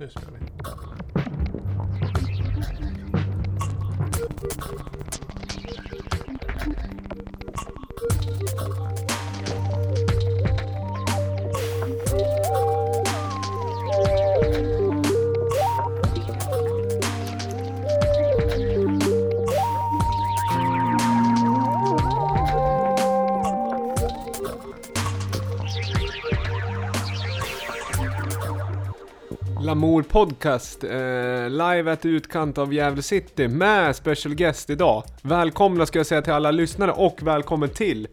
Nu spelar Lamour Podcast, eh, live at utkant av Gävle City med special guest idag. Välkomna ska jag säga till alla lyssnare och välkommen till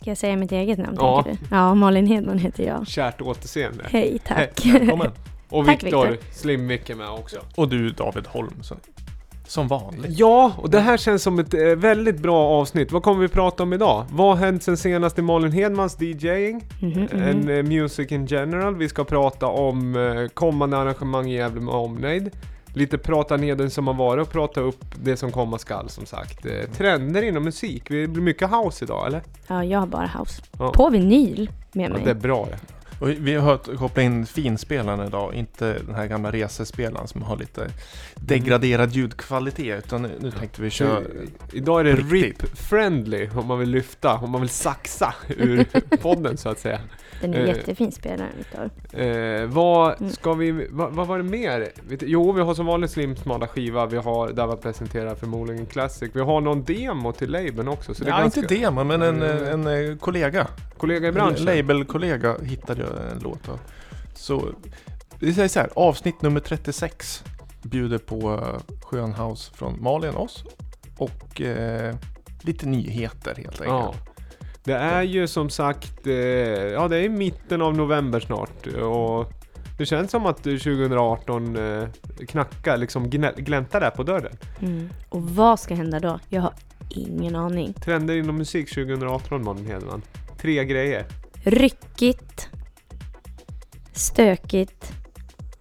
Ska jag säga mitt eget namn? Ja. tänker du? Ja, Malin Hedman heter jag. kärt återseende. Hej, tack. Välkommen. Och Viktor Viktor. Slim-Micke med också. Och du David Holm. Som vanligt. Ja, och det här känns som ett eh, väldigt bra avsnitt. Vad kommer vi prata om idag? Vad har hänt sen senast i Malin Hedmans DJing? Mhm, mhm. En eh, music in general. Vi ska prata om eh, kommande arrangemang i Gävle med omnejd. Lite prata ner den som har varit och prata upp det som komma skall som sagt. Eh, trender inom musik. Det blir mycket house idag eller? Ja, jag har bara house. Ja. På vinyl med Ja, mig. det är bra det. Och vi har hört- kopplat in finspelaren idag, inte den här gamla resespelaren som har lite degraderad ljudkvalitet. Utan nu, nu tänkte vi köra... Idag är det. RIP-friendly om man vill lyfta, om man vill saxa ur podden så att säga. Den är eh, jättefin spelaren, Viktor. Eh, vad Mm. ska vi, vad, vad var det mer? Jo, vi har som vanligt Slim smala skiva, vi har där vi presenterar förmodligen Classic. Vi har någon demo till labeln också. Så det är ja, ganska, inte demo, men en, Mm. en, eh, kollega. Kollega i branschen. Labelkollega hittade jag en låt av. Så vi säger så här, avsnitt nummer 36 bjuder på uh, skön house från Malin, oss. Och eh, lite nyheter helt enkelt. Ja. Det är ju som sagt, eh, ja det är i mitten av november snart och det känns som att 2018 eh, knackar, liksom gläntar där på dörren. Mm. Och vad ska hända då? Jag har ingen aning. Trender inom musik 2018 Malin Hedman. Tre grejer. Ryckigt, stökigt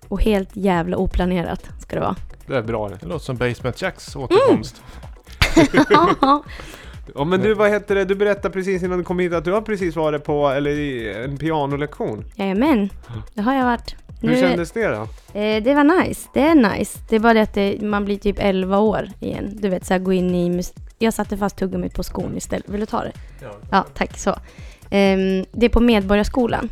och helt jävla oplanerat ska det vara. Det är bra det. Det låter som Basement Jacks återkomst. Ja men du, vad heter det? Du berättade precis innan du kom hit att du har precis varit på, eller i en pianolektion. Jajamän, det har jag varit. Hur kändes det då? Eh, det var nice. Det är nice. Det är bara det att det, man blir typ 11 år igen. Du vet, så här, gå in i... mus- Jag satte fast tuggummit på skon istället. Vill du ta det? Ja, tack. Så. Ehm, det är på Medborgarskolan.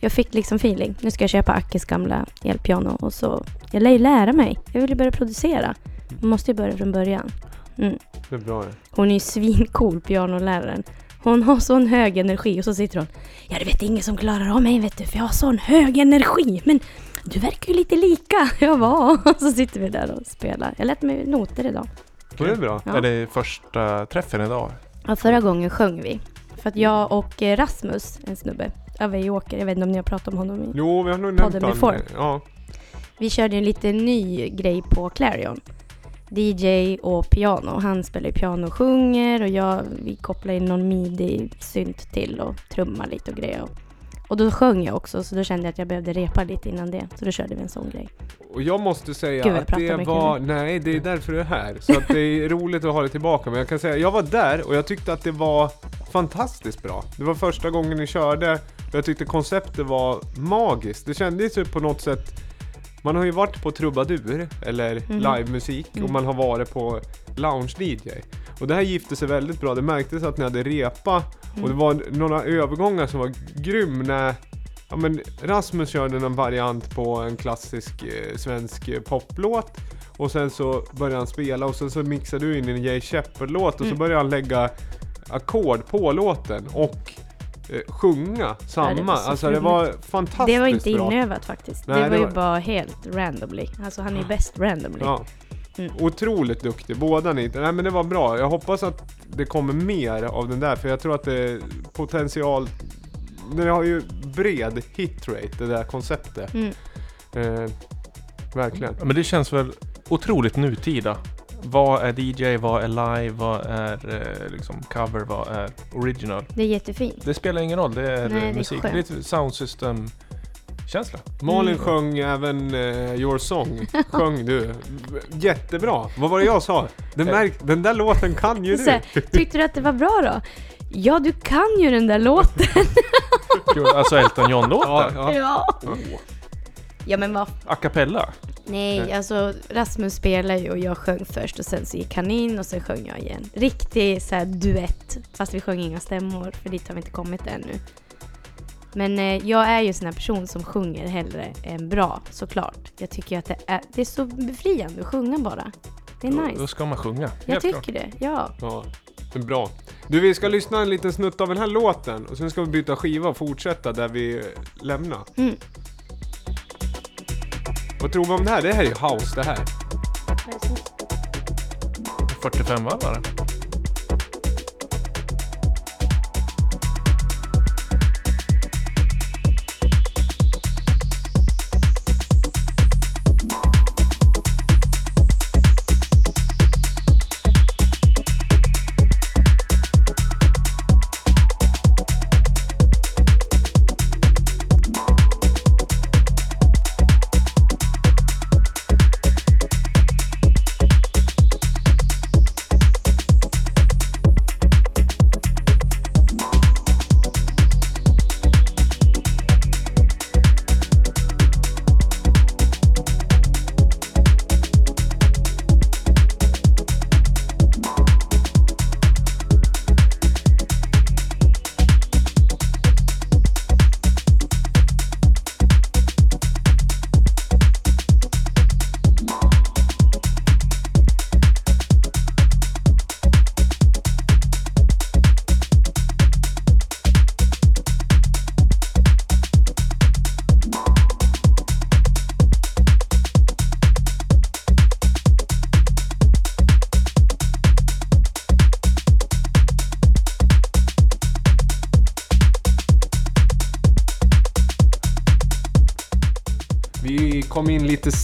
Jag fick liksom feeling. Nu ska jag köpa Ackes gamla elpiano och så... Jag lär ju lära mig. Jag vill ju börja producera. Man måste ju börja från början. Mm. Det är bra det. Hon är ju svincool, pianoläraren. Hon har sån hög energi och så sitter hon. Ja, du vet ingen som klarar av mig vet du, för jag har sån hög energi. Men du verkar ju lite lika. Jag var. Och så sitter vi där och spelar. Jag lät mig noter idag. Det är bra. Ja. Är det första träffen idag? Ja, förra gången sjöng vi. För att jag och eh, Rasmus, en snubbe, Överåker, jag vet inte om ni har pratat om honom. i- Jo, vi har nog nämnt Podden han. before. Ja. Vi körde en lite ny grej på Clarion. DJ och piano. Han spelar ju piano och sjunger och jag, vi kopplar in någon midi-synt till och trummar lite och grejer. Och då sjöng jag också så då kände jag att jag behövde repa lite innan det. Så då körde vi en sån grej. Och jag måste säga Gud, jag att det mycket var, nej det är därför du är här. Så att det är roligt att ha det tillbaka. Men jag kan säga, jag var där och jag tyckte att det var fantastiskt bra. Det var första gången ni körde och jag tyckte konceptet var magiskt. Det kändes ju på något sätt man har ju varit på trubadur eller Mhm. livemusik och Mm. man har varit på lounge-DJ. Och det här gifte sig väldigt bra. Det märktes att ni hade repa och det Mm. var några övergångar som var grym när Ja men Rasmus körde en variant på en klassisk eh, svensk eh, poplåt Och sen så började han spela och sen så mixade du in en Jay Shepard-låt och så Mm. började han lägga ackord på låten och sjunga samma. det alltså det var fantastiskt Det var inte bra. inövat faktiskt. Nej, det var det ju var- bara helt randomly. Alltså han är ju bäst randomly. Ja. Mm. Otroligt duktig, båda ni. Nej men det var bra. Jag hoppas att det kommer mer av den där för jag tror att det är potential Det har ju bred hitrate det där konceptet. Mm. Eh, verkligen. Men det känns väl otroligt nutida. Vad är DJ, vad är live, vad är eh, liksom cover, vad är original? Det är jättefint. Det spelar ingen roll, det är Nej, det är musik. Det är skönt. lite soundsystem känsla. Malin Mm. sjöng även eh, Your Song. Sjöng du. Jättebra. Vad var det jag sa? Den, Eh. märk, den där låten kan ju Så du. här, tyckte du att det var bra då? Ja, du kan ju den där låten. Kul, Alltså Elton John-låten. Ja, ja. Ja. Oh. Ja men vad A cappella? Nej, Nej. alltså Rasmus spelar ju och jag sjöng först och sen så gick han in och sen sjöng jag igen. Riktig så här duett, fast vi sjöng inga stämmor för dit har vi inte kommit ännu. Men eh, jag är ju en sån här person som sjunger hellre än bra, såklart. Jag tycker att det är, det är så befriande att sjunga bara. Det är Då, nice. då ska man sjunga. Jag Helt tycker klart. det, ja. Ja, det är bra. Du, vi ska lyssna en liten snutt av den här låten och sen ska vi byta skiva och fortsätta där vi lämnar. Mm. Vad tror vi om det här? Det här är ju house det här. 45 var det?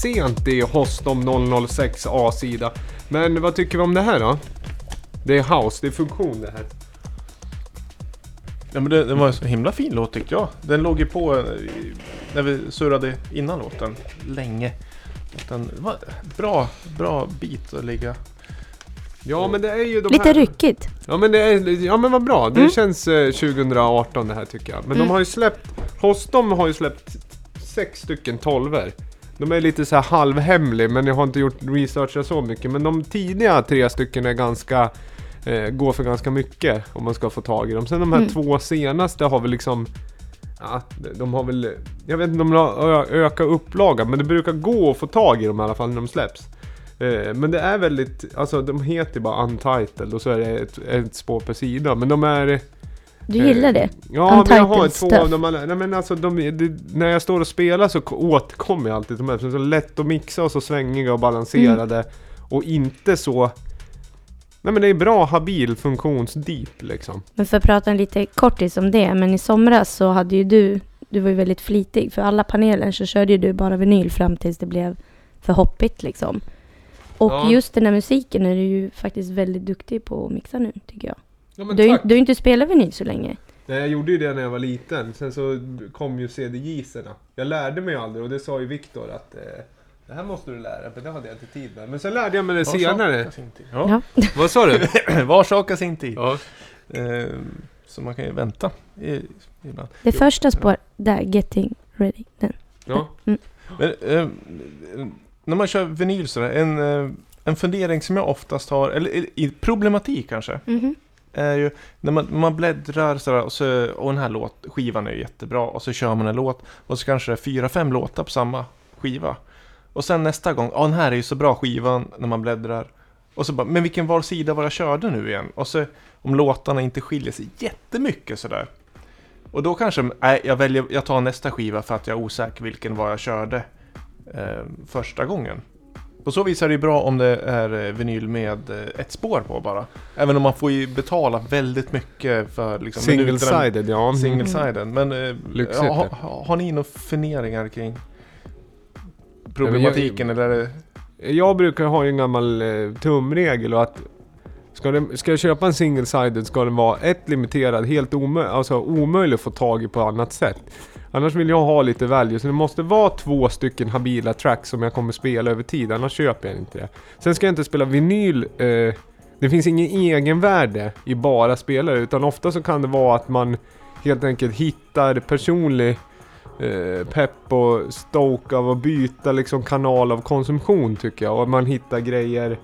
Sent i Hostom 006 A-sida. Men vad tycker vi om det här då? Det är house, det är funktion det här. Ja, men det, det var en så himla fin låt tyckte jag. Den låg ju på eh, när vi surrade innan låten. Länge. Den var bra, bra bit att ligga. Ja men det är ju de Lite här... ryckigt. Ja men det är, ja men vad bra. Det Mm. känns eh, 2018 det här tycker jag. Men de Mm. har ju släppt, Hostom har ju släppt sex stycken tolver. De är lite så här halvhemlig men jag har inte gjort researchat så mycket. Men de tidiga tre stycken är ganska, eh, går för ganska mycket om man ska få tag i dem. Sen de här Mm. två senaste har väl liksom Ja, de har väl, jag vet inte om de har ökat upplagan men det brukar gå att få tag i dem i alla fall när de släpps. Eh, Men det är väldigt, alltså de heter bara Untitled och så är det ett, ett spår per sida. Men de är... Du gillar det? Ja, men jag har två stuff. av dem. Nej men alltså de, det, när jag står och spelar så återkommer jag alltid till de här. De är så lätt att mixa och så svängiga och balanserade. Mm. Och inte så... Nej men det är bra habil funktionsdeep liksom. Men för att prata lite kortis om det, men i somras så hade ju du, du var ju väldigt flitig, för alla paneler så körde ju du bara vinyl fram tills det blev för hoppigt liksom. Och Ja. just den här musiken är du ju faktiskt väldigt duktig på att mixa nu, tycker jag. Ja men Du har ju tack! du har ju inte spelat vinyl så länge. Nej, jag gjorde ju det när jag var liten. Sen så kom ju CDJ-serna. Jag lärde mig aldrig och det sa ju Viktor att eh, det här måste du lära dig, men det hade jag inte tid med. Men sen lärde jag mig det Var senare. sin tid. Ja. Ja. Vad sa du? Var sak har sin tid. ja. Eh, så man kan ju vänta i, ibland. Det Jo. första spår, där, Getting Ready. Den. ja. Mm. Men, eh, när man kör vinyl sådär, en, eh, en fundering som jag oftast har, eller eller i problematik kanske, Mhm är ju när man, man bläddrar sådär och, så, och den här låt, skivan är ju jättebra och så kör man en låt och så kanske det är fyra, fem låtar på samma skiva. Och sen nästa gång, ja den här är ju så bra skivan när man bläddrar. Och så bara, men vilken var sida var jag körde nu igen? Och så om låtarna inte skiljer sig jättemycket sådär. Och då kanske, nej jag väljer, jag tar nästa skiva för att jag är osäker vilken var jag körde eh, första gången. På så vis är det ju bra om det är eh, vinyl med eh, ett spår på bara. Även om man får ju betala väldigt mycket för liksom, Single-sided, ja. Mm. Single-sided. Men eh, ha, ha, har ni några funderingar kring problematiken? eller är det... Jag brukar ha en gammal eh, tumregel och att ska, det, ska jag köpa en single-sided ska den vara ett limiterad, helt omö alltså omöjlig att få tag i på annat sätt. Annars vill jag ha lite value, så det måste vara två stycken habila tracks som jag kommer spela över tid, annars köper jag inte det. Sen ska jag inte spela vinyl, eh, det finns ingen egenvärde i bara spelare, utan ofta så kan det vara att man helt enkelt hittar personlig eh, pepp och stoke av att byta liksom kanal av konsumtion tycker jag. Och man hittar grejer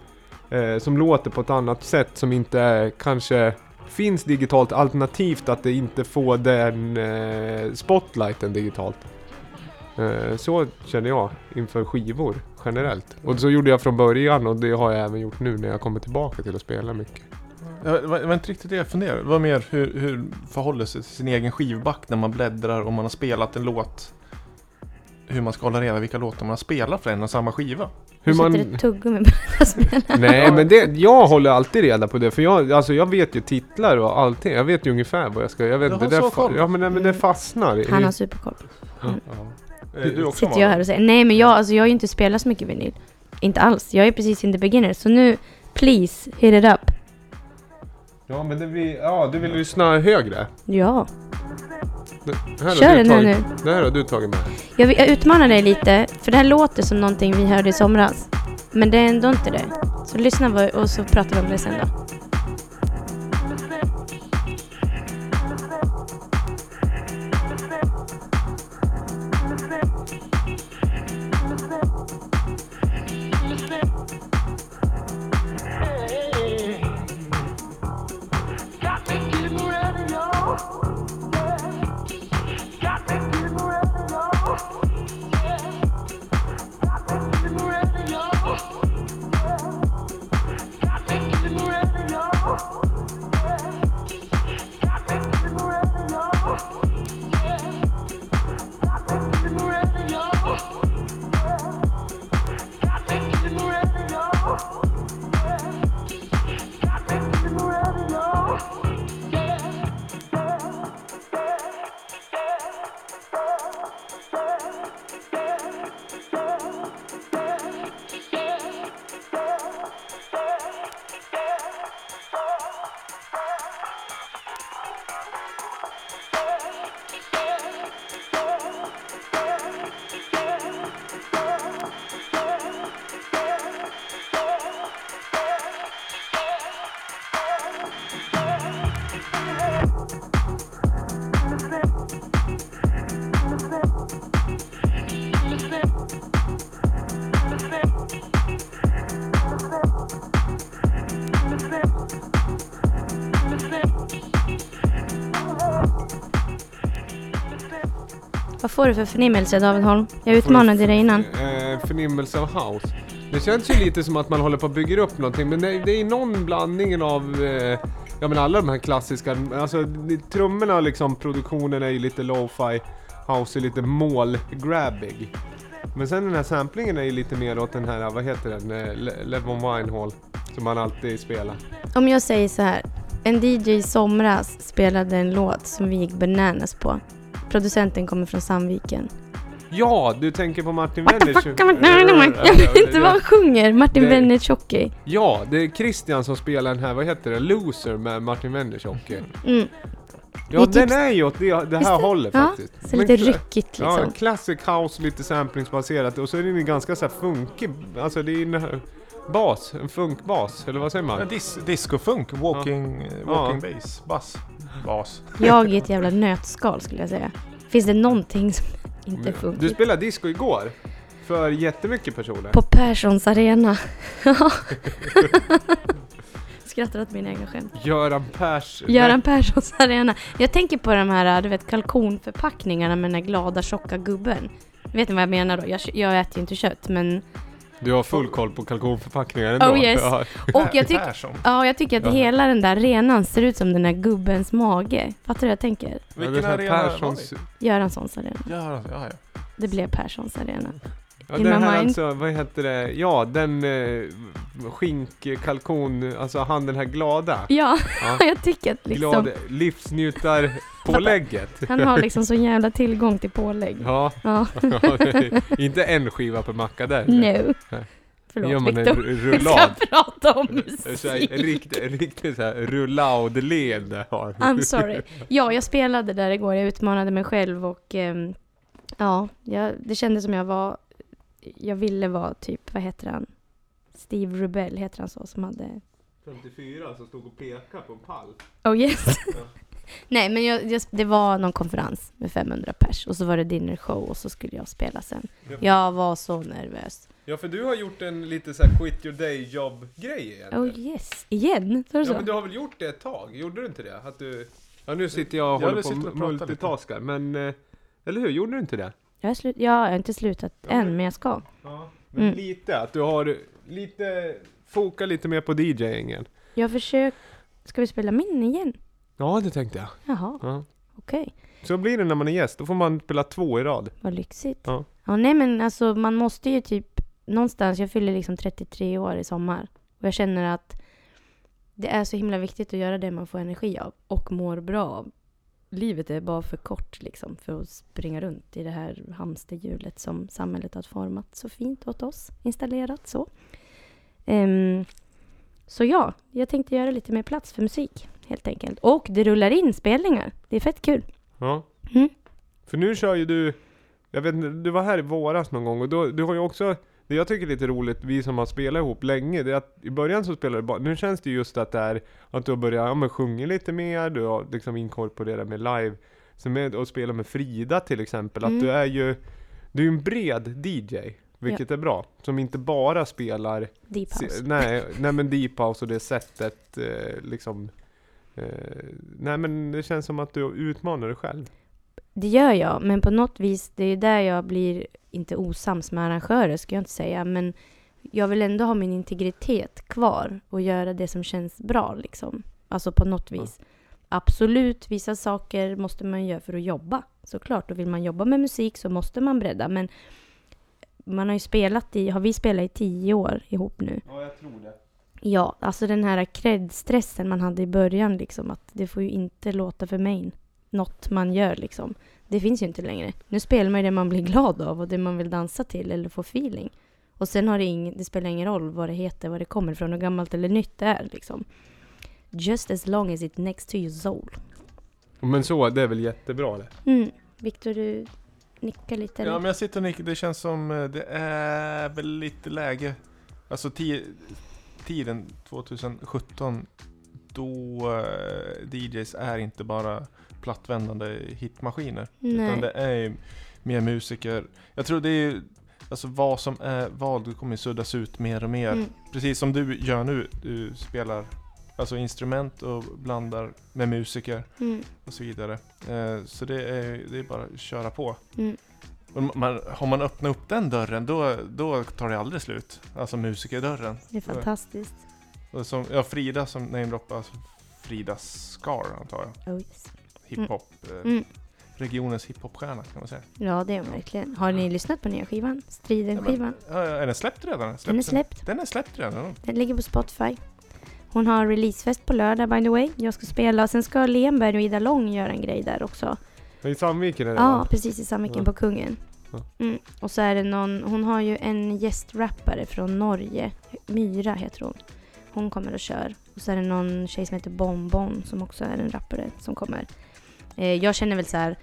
eh, som låter på ett annat sätt som inte är, kanske finns digitalt alternativt att det inte får den eh, spotlighten digitalt. Eh, så känner jag inför skivor generellt. Och så gjorde jag från början och det har jag även gjort nu när jag kommer tillbaka till att spela mycket. Ja, Det var inte riktigt det jag funderade. Det var mer hur, hur förhåller sig till sin egen skivback när man bläddrar och man har spelat en låt. Hur man ska hålla reda vilka låtar man har spelat för en och samma skiva. Hur du man... sätter ett tuggummi på dina spel. Nej men det, jag håller alltid reda på det för jag, alltså jag vet ju titlar och allting. Jag vet ju ungefär vad jag ska, jag vet Du inte. har Det så koll. ja men, nej, men det fastnar. Han har superkoll. Ja. Du, du också Sitter jag här och säger. Nej men jag, alltså, jag har ju inte spelat så mycket vinyl. Inte alls. Jag är precis in the beginner. Så nu, please, hit it up. Ja men det ja du vill lyssna högre. Ja. Det, här har Kör du den här tagit, nu. Det här har du tagit med. Jag, jag utmanar dig lite, för det här låter som någonting vi hörde i somras. Men det är ändå inte det. Så lyssna och så pratar vi om det sen då. Får du för förnimmelse David Holm? Jag utmanade dig innan. Eh, förnimmelse av house. Det känns ju lite som att man håller på att bygga upp någonting men det, det är någon blandning av eh, Ja men alla de här klassiska, alltså trummorna liksom produktionen är ju lite lo-fi House är lite mål-grabbig Men sen den här samplingen är ju lite mer åt den här, vad heter den? Eh, Le- Levon Winehall Som man alltid spelar Om jag säger så här. En DJ i somras spelade en låt som vi gick bananas på. Producenten kommer från Sandviken. Ja! Du tänker på Martin Wennertz? Jag vet inte vad han sjunger. Martin Wennertz-hockey. Ja, det är Christian som spelar den här, vad heter det? Loser med Martin Wennertz-hockey Mm. Ja, Det är den typ- är ju åt det, det här hållet ja, faktiskt. Så Men lite kla- ryckigt Ja, liksom. classic house, lite samplingsbaserat och så är den ganska så här funkig, alltså det är bas, en funkbas, eller vad säger Ja, man? dis, discofunk, walking, eh, walking bass, bass, bas. Jag är ett jävla nötskal skulle jag säga. Finns det någonting som inte Du funkar? spelade disco igår, för jättemycket personer. På Perssons arena. Skrattar åt mina egna skämt. Göran Pers... Göran Perssons arena. Jag tänker på de här, du vet, kalkonförpackningarna med den här glada tjocka gubben. Vet ni vad jag menar då? Jag, jag äter ju inte kött men... Du har full koll på kalkonförpackningar ändå. Oh, yes. Ja. Och jag tycker... Persson. Ja, jag tycker att hela den där arenan ser ut som den där gubbens mage. Fattar du vad jag tänker? Vilken arena var Perssons... det? Göranssons arena. Ja, ja, ja. Det blev Perssons arena. Ja, In den my här mind. alltså, vad heter det? Ja, den eh, skinkkalkon, alltså han den här glada. Ja, Ja. jag tycker att liksom... Glad livsnjutarpålägget. Han har liksom så jävla tillgång till pålägg. Ja, Ja, inte en skiva per macka där. no. Nej. Förlåt Gör man en Viktor. Vi ska prata om Så här, musik. en riktig, en riktig så här rullaud-leende har. I'm sorry. Ja, jag spelade där igår. Jag utmanade mig själv och ehm, ja, jag, det kändes som jag var... Jag ville vara typ, vad heter han? Steve Rubell heter han så som hade... 54 som stod och pekade på en pall. Oh yes. Nej, men jag, jag, det var någon konferens med 500 pers och så var det dinner show och så skulle jag spela sen. Jag var så nervös. Ja, för du har gjort en lite så här quit your day job grej igen. Oh yes, igen? Du Ja, så? men du har väl gjort det ett tag? Gjorde du inte det? Att du... Ja, nu sitter jag och Ja, håller på och multitaskar, men... eh, Eller hur? Gjorde du inte det? Jag ja, jag har inte slutat Ja, än, men jag ska. Ja. Men Mm. lite, att du har lite... Foka lite mer på DJingen. Jag har försökt... Ska vi spela min igen? Ja, det tänkte jag. Jaha, Ja. okej. Så blir det när man är gäst, då får man spela två i rad. Vad lyxigt. Ja. ja, nej men alltså man måste ju typ någonstans, jag fyller liksom 33 år i sommar. Och jag känner att det är så himla viktigt att göra det man får energi av och mår bra av. Livet är bara för kort liksom för att springa runt i det här hamsterhjulet som samhället har format så fint åt oss, installerat så. Ehm, så ja, jag tänkte göra lite mer plats för musik helt enkelt. Och det rullar in spelningar. Det är fett kul. Ja. Mm. För nu kör ju du, jag vet inte, du var här i våras någon gång och då, du har ju också, det jag tycker är lite roligt, vi som har spelat ihop länge, det är att i början så spelade du bara, nu känns det just att det är, att du har börjat, ja men sjunga lite mer, du har liksom inkorporerat med live, så med, och spela med Frida till exempel, att Mm. du är ju, du är en bred DJ, vilket är bra, som inte bara spelar Deep Se, House. nej, nej men deep house och det sättet eh, liksom eh, Nej men det känns som att du utmanar dig själv. Det gör jag, men på något vis, det är där jag blir, inte osams med arrangörer ska jag inte säga, men jag vill ändå ha min integritet kvar och göra det som känns bra liksom. Alltså på något vis. Absolut, vissa saker måste man göra för att jobba. Såklart, och vill man jobba med musik så måste man bredda, men man har ju spelat i, har vi spelat i tio år ihop nu? Ja jag tror det. Ja, alltså den här cred-stressen man hade i början liksom, att det får ju inte låta för main. Något man gör liksom. Det finns ju inte längre. Nu spelar man ju det man blir glad av och det man vill dansa till eller få feeling. Och sen har det ingen, det spelar ingen roll vad det heter, vad det kommer ifrån, hur gammalt eller nytt det är liksom. Just as long as it's next to your soul. Men så, det är väl jättebra det. Mm. Viktor, du nickar lite eller? Ja men jag sitter och nickar, det känns som eh, det är väl lite läge. Alltså ti- tiden 2017 då eh, DJs är inte bara plattvändande hitmaskiner. Utan Nej. det är ju mer musiker. Jag tror det är alltså vad som är vad, det kommer suddas ut mer och mer. Mm. Precis som du gör nu. Du spelar alltså instrument och blandar med musiker Mm. och så vidare. Eh, så det är, det är bara att köra på. Mm. Man, har man öppnat upp den dörren då, då tar det aldrig slut. Alltså musikerdörren. Det är fantastiskt. Och som, ja, Frida som namedroppar, alltså Frida Scar antar jag. Oh yes. Hiphop. Eh, Mm. Regionens hiphopstjärna kan man säga. Ja, det är hon verkligen. Har ni lyssnat på nya skivan? Striden-skivan? Ja, är den släppt redan? Den är släppt. Den är släppt redan? Den ligger på Spotify. Hon har releasefest på lördag by the way. Jag ska spela. Sen ska Lemberg och Ida Lång göra en grej där också. I Sandviken är det Ja, va? precis i Sandviken Ja. på Kungen. Ja. Mm. Och så är det någon, hon har ju en gästrappare från Norge. Myra heter hon. Hon kommer och kör. Och så är det någon tjej som heter Bonbon som också är en rappare som kommer. Eh, jag känner väl så här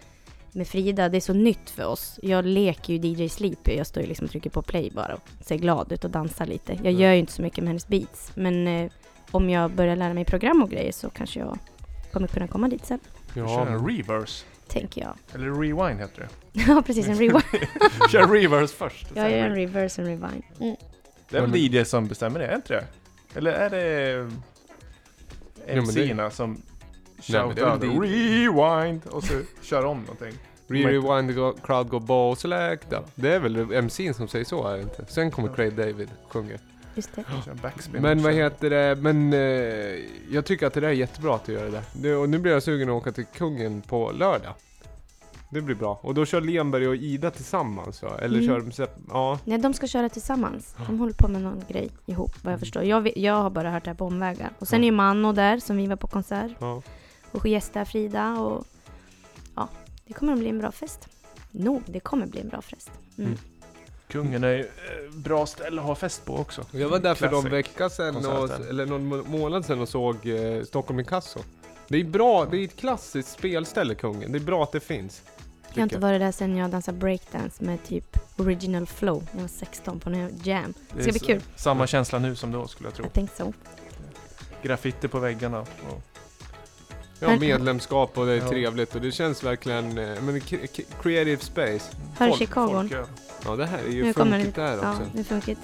med Frida, det är så nytt för oss. Jag leker ju DJ Sleepy. Jag står ju liksom och trycker på play bara och ser glad ut och dansar lite. Jag Ja. gör ju inte så mycket med hennes beats. Men eh, om jag börjar lära mig program och grejer så kanske jag kommer kunna komma dit sen. Kör Ja, en reverse. Tänker jag. Eller rewind heter det. ja, precis. En rewind. Kör reverse först. Jag gör en reverse and rewind. Mm. Det är väl DJ som bestämmer det, är inte det? Eller är det MC-erna som shoutar väl rewind och så kör om någonting? Rewind the go- crowd go ball select. Ja. Det är väl MC'n som säger så, är det inte? Sen kommer Craig David sjunger. Just det. Men vad heter det, men eh, jag tycker att det där är jättebra att du gör det där. Det, och nu blir jag sugen att åka till Kungen på lördag. Det blir bra. Och då kör Lenberg och Ida tillsammans va? Eller Mm. kör de sep- Ja. Nej, de ska köra tillsammans. De håller på med någon grej ihop, vad jag förstår. Jag, jag har bara hört det här på omvägar. Och sen är ju Manno där, som vi var på konsert. ja. Och gästar Frida och... Ja, det kommer att bli en bra fest. Nog, det kommer bli en bra fest. Mm. Mm. Kungen är ju eh, bra ställe att ha fest på också. Jag var där för någon vecka sedan, och, eller någon må- månad sedan och såg eh, Stockholm Inkasso. Det är bra, det är ett klassiskt spelställe Kungen. Det är bra att det finns. Jag har inte varit där sen jag dansade breakdance med typ original flow. när Jag var 16 på en jam. Det ska bli kul. Samma känsla nu som då skulle jag tro. Jag tänkte så. Graffiti på väggarna. Och Ja, medlemskap och det är Ja. trevligt och det känns verkligen, eh, men creative space. Här i Folk- Chicago. Ja det här är ju Nu kommer funkigt det. där Ja, också. det är funkigt.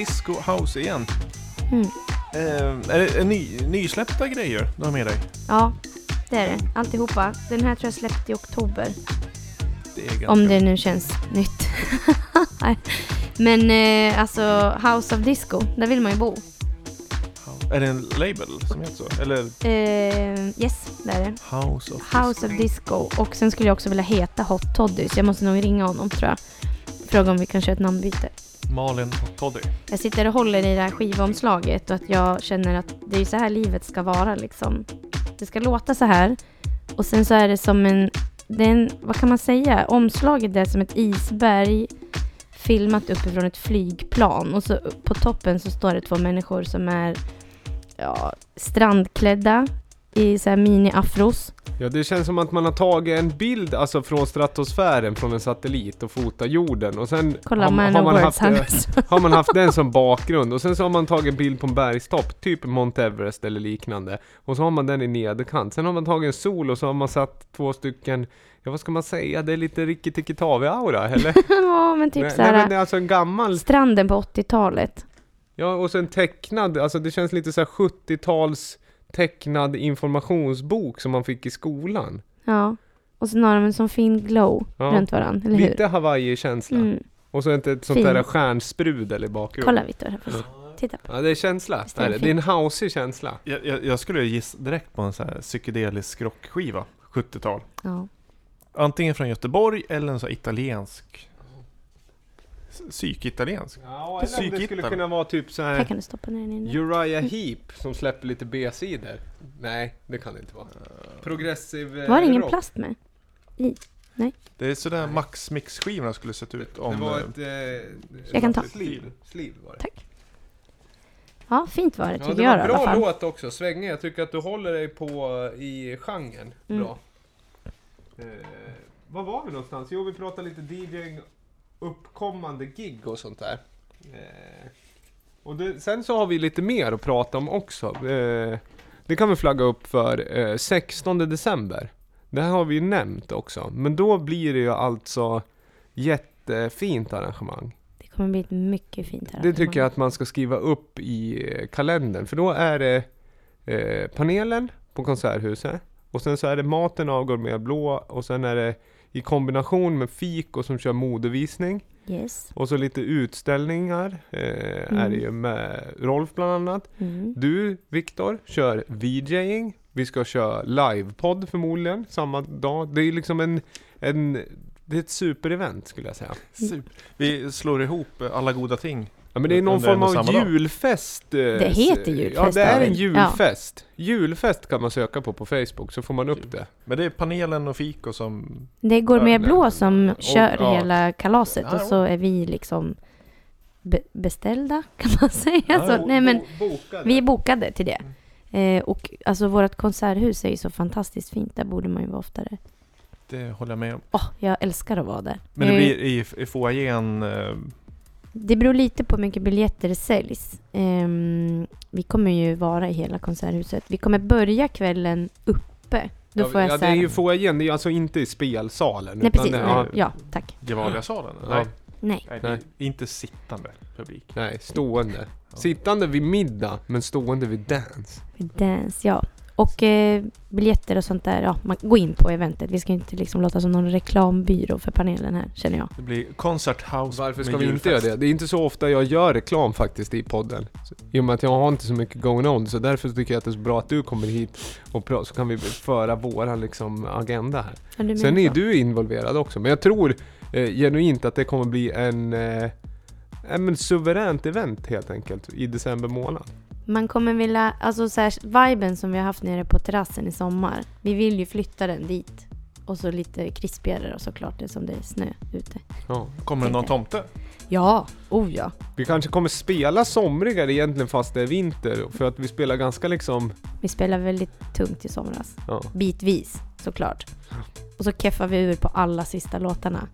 Disco, house igen. Mm. Eh, är det ny, nysläppta grejer du har med dig? Ja, det är det. Alltihopa. Den här tror jag släppte i oktober. Det. Om det nu känns nytt. Men eh, alltså House of Disco, där vill man ju bo. Är det en label som heter så? Eller Eh, yes, det är det. House of House of Disco. Och sen skulle jag också vilja heta Hot Toddy, så jag måste nog ringa honom tror jag. Fråga om vi kan köra ett namnbyte. Malin och Toddy. Jag sitter och håller i det här skivomslaget och att jag känner att det är så här livet ska vara liksom. Det ska låta så här. Och sen så är det som en, det en vad kan man säga? Omslaget är som ett isberg filmat uppifrån ett flygplan. Och så på toppen så står det två människor som är ja, strandklädda i så här mini-afros. Ja, det känns som att man har tagit en bild alltså från stratosfären från en satellit och fotat jorden och sen Kolla, har, man har, man haft, har man haft den som bakgrund och sen så har man tagit en bild på en bergstopp, typ Mount Everest eller liknande. Och så har man den i nederkant. Sen har man tagit en sol och så har man satt två stycken, ja vad ska man säga, det är lite Rikki Tikki Tavi-aura eller? ja, men typ nej, så nej, men det är alltså en gammal, Stranden på 80-talet. ja och sen tecknad, alltså det känns lite så här 70-tals tecknad informationsbok som man fick i skolan. Ja. Och sen har de en sån fin glow Ja. runt varandra, eller hur? Lite Hawaii-känsla. Mm. Och så inte ett sånt Fin. där stjärnsprudel i bakgrunden. Kolla Viktor, här får Titta på. Ja, det är känsla. Det är, det är en houseig känsla. Jag, jag, jag skulle gissa direkt på en sån här psykedelisk rockskiva, 70-tal. Ja. Antingen från Göteborg eller en sån här italiensk. Psykitaliensk. Ja, eller om det skulle kunna vara typ så Här här kan du stoppa ner den in. Uriah Heep som släpper lite B-sidor. Nej, det kan det inte vara. Progressive eh, Var det ingen rock. plast med? Det är sådär Max Mix-skivorna skulle sett ut om... det var eh, ett... Eh, Jag kan ta. Sleeve, sleeve var det. Tack. Ja, fint var det Ja, tycker det jag var i alla bra låt också, svängig. Jag tycker att du håller dig på eh, i genren Mm. bra. Eh, var var vi någonstans? Jo, vi pratade lite DJing, uppkommande gig och sånt där. Eh, och det, sen så har vi lite mer att prata om också. Eh, det kan vi flagga upp för eh, 16 december. Det här har vi ju nämnt också. Men då blir det ju alltså jättefint arrangemang. Det kommer bli ett mycket fint här. Det tycker jag att man ska skriva upp i eh, kalendern. För då är det eh, panelen på Konserthuset. Och sen så är det maten avgår med blå. Och sen är det i kombination med fik och som kör modevisning. Yes. Och så lite utställningar. Eh, Är det ju med Rolf bland annat. Mm. Du, Viktor, kör VJing. Vi ska köra livepodd förmodligen samma dag. Det är liksom en, en det är ett superevent skulle jag säga. Super. Vi slår ihop alla goda ting. Ja men det är någon form och av julfest. eh, Det heter julfest, Ja det är en julfest. Julfest kan man söka på på Facebook så får man upp det. Men det är panelen och Fiko som... Det går Ja, med nej. blå som kör ja. hela kalaset Ja, och så är vi liksom be- beställda kan man säga Ja, så. Nej men Bokade. vi är bokade till det. Eh, och alltså vårt konserthus är ju så fantastiskt fint. Där borde man ju vara oftare. Det håller jag med om. Åh, jag älskar att vara där. Men det Eh, blir i, i foajén... Det beror lite på hur mycket biljetter det säljs. Ehm, vi kommer ju vara i hela konserthuset. Vi kommer börja kvällen uppe. Då ja, får jag ja, det är ju foajén, det är ju alltså inte i spelsalen. Nej utan precis, nej. ja, ja tack. Gevalia-salen? Ja. Nej. Nej. Nej, Nej. inte sittande publik. Nej, stående. Sittande vid middag, men stående vid dance. Dance, ja. Och eh, biljetter och sånt där, ja, man går in på eventet. Vi ska inte liksom låta som någon reklambyrå för panelen här, känner jag. Det blir Concert House Varför ska vi inte göra det? Det är inte så ofta jag gör reklam faktiskt i podden. Så- I och med att jag har inte så mycket going on, så därför tycker jag att det är så bra att du kommer hit och pra- så kan vi föra våran liksom agenda här. Ja, Sen är så. du involverad också, men jag tror eh, genuint att det kommer bli en eh, men suveränt event helt enkelt i december månad. Man kommer vilja, alltså så här, viben som vi har haft nere på terrassen i sommar. Vi vill ju flytta den dit. Och så lite krispigare och såklart det som det är snö ute. Ja. Kommer det någon tomte? Ja, oh ja. Vi kanske kommer spela somrigare egentligen fast det är vinter, för att vi spelar ganska liksom, Vi spelar väldigt tungt i somras. ja. Bitvis, såklart. Och så keffar vi ur på alla sista låtarna.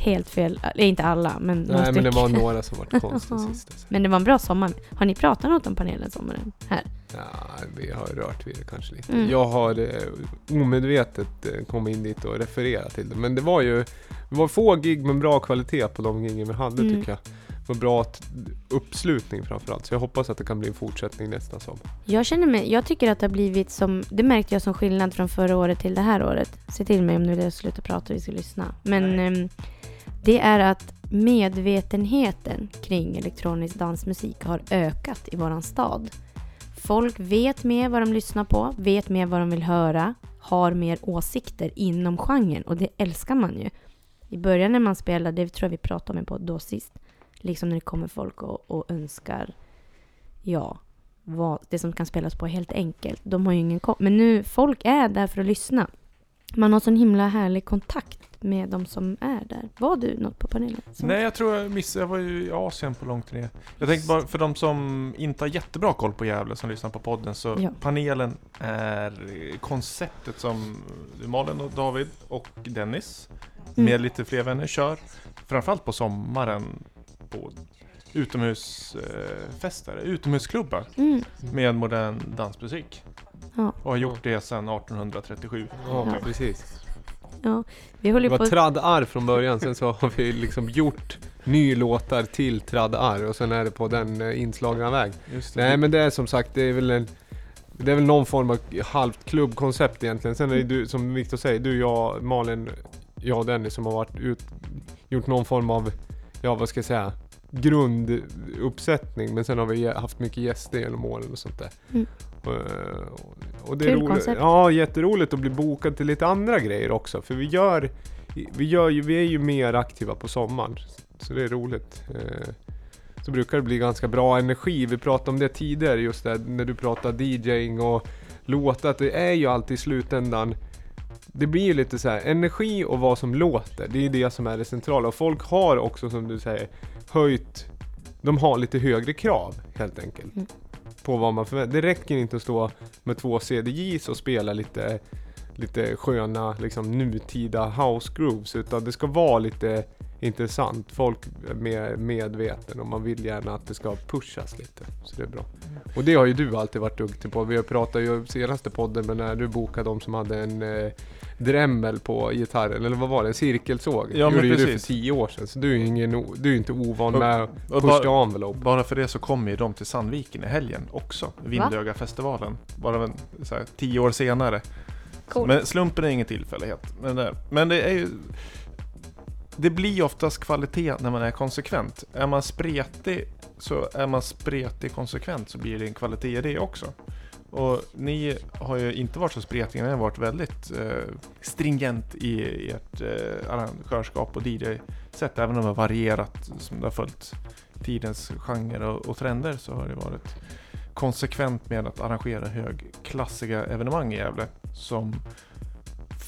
Helt fel, eller inte alla, men några Nej men det var några som var konstiga sist. alltså. Men det var en bra sommar. Har ni pratat något om panelen sommaren? Här? Ja, vi har rört vid det kanske lite. Mm. Jag har eh, omedvetet eh, kommit in dit och refererat till det. Men det var ju det var få gig med bra kvalitet på de giggen vi hade Mm. tycker jag. Var bra uppslutning framförallt. Så jag hoppas att det kan bli en fortsättning nästa sommar. Jag känner mig, jag tycker att det har blivit som, det märkte jag som skillnad från förra året till det här året. Se till mig om du vill sluta prata och vi ska lyssna. Men ehm, det är att medvetenheten kring elektronisk dansmusik har ökat i våran stad. Folk vet mer vad de lyssnar på, vet mer vad de vill höra, har mer åsikter inom genren och det älskar man ju. I början när man spelade, det tror jag vi pratade om på då sist, liksom när det kommer folk och, och önskar, ja, vad, det som kan spelas på helt enkelt. De har ju ingen koll. Men nu, folk är där för att lyssna. Man har sån himla härlig kontakt med de som är där. Var du något på panelen? Så- Nej, jag tror jag missade. Jag var ju i Asien på lång turné. Jag tänkte bara för de som inte har jättebra koll på Gävle som lyssnar på podden så Ja. panelen är konceptet som Malin och David och Dennis Mm. med lite fler vänner kör. Framförallt på sommaren på utomhusfester, utomhusklubbar Mm. med modern dansmusik. Ja. Och har gjort det sedan 1837. Ja, Ja. precis. Ja, vi Det håller var på... tradd-ar från början, sen så har vi liksom gjort ny låtar till tradd-ar och sen är det på den eh, inslagna väg. Just det. Nej men det är som sagt, det är väl en det är väl någon form av halvt klubbkoncept egentligen. Sen är det du, som Viktor säger, du, jag, Malin, jag och Dennis som har varit ut, gjort någon form av ja vad ska jag säga, grunduppsättning. Men sen har vi haft mycket gäster genom åren och sånt där. Mm. Och, och det Kul är roligt. koncept. Ja, jätteroligt att bli bokad till lite andra grejer också. För vi gör, vi gör ju, vi är ju mer aktiva på sommaren. Så det är roligt. Eh, Så brukar det bli ganska bra energi. Vi pratade om det tidigare, just det när du pratade DJing och låtar. Det är ju alltid i slutändan det blir ju lite så här energi och vad som låter. Det är det som är det centrala. Och folk har också som du säger höjt de har lite högre krav helt enkelt. Mm. På vad man förväntar Det räcker inte att stå med två CDJs och spela lite, lite sköna liksom nutida house grooves. Utan det ska vara lite intressant. Folk är mer medveten och man vill gärna att det ska pushas lite. Så det är bra. Och det har ju du alltid varit duktig på. Vi har pratat ju senaste podden med när du bokade de som hade en eh, Dremel på gitarren, eller vad var det? En cirkelsåg? Ja, gjorde ju du för tio år sedan, så du är ju ingen, du är ju inte ovan Och- med och push bara- the envelope. Bara för det så kommer ju de till Sandviken i helgen också. Vindögafestivalen. Bara en, så här, tio år senare. Cool. Men slumpen är ingen tillfällighet. Men det, men det är ju... Det blir oftast kvalitet när man är konsekvent. Är man spretig så är man spretig konsekvent så blir det en kvalitet i det också. Och ni har ju inte varit så spretiga, ni har varit väldigt eh, stringent i ert eh, arrangörskap och DJ-sätt. Även om det har varierat, som det har följt tidens genre och, och trender så har det varit konsekvent med att arrangera högklassiga evenemang i Gävle som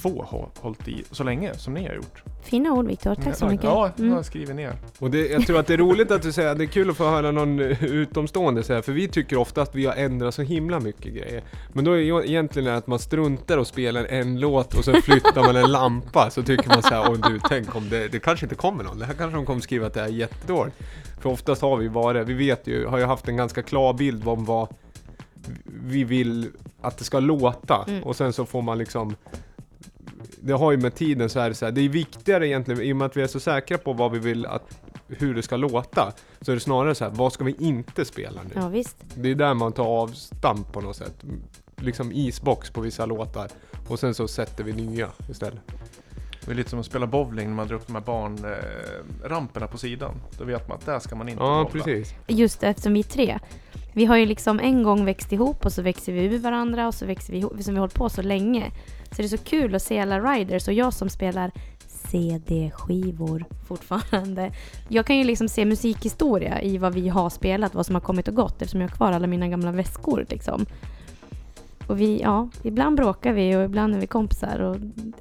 få har hållit i så länge som ni har gjort. Fina ord Viktor, tack så mycket. Ja, jag har Mm. skrivit ner. Och det, jag tror att det är roligt att du säger att det är kul att få höra någon utomstående säga, för vi tycker ofta att vi har ändrat så himla mycket grejer. Men då är ju egentligen det att man struntar och spelar en låt och sen flyttar man en lampa, så tycker man såhär, åh du, tänk om det, det kanske inte kommer någon, det här kanske de kommer skriva att det är jättedåligt. För oftast har vi varit, vi vet ju, har ju haft en ganska klar bild om vad vi vill att det ska låta. Mm. Och sen så får man liksom det har ju med tiden så är det så här, det är viktigare egentligen, i och med att vi är så säkra på vad vi vill att, hur det ska låta, så är det snarare så här, vad ska vi inte spela nu? Ja visst. Det är där man tar avstamp på något sätt. Liksom isbox på vissa låtar. Och sen så sätter vi nya istället. Det är lite som att spela bowling när man drar upp de här barnramperna eh, på sidan. Då vet man att där ska man inte Ja, bowla. precis. Just det, eftersom vi är tre. Vi har ju liksom en gång växt ihop och så växer vi ur varandra och så växer vi ihop, som vi har hållit på så länge. Så det är så kul att se alla riders och jag som spelar CD-skivor fortfarande. Jag kan ju liksom se musikhistoria i vad vi har spelat, vad som har kommit och gått eftersom jag har kvar alla mina gamla väskor liksom. Och vi, ja, ibland bråkar vi och ibland är vi kompisar och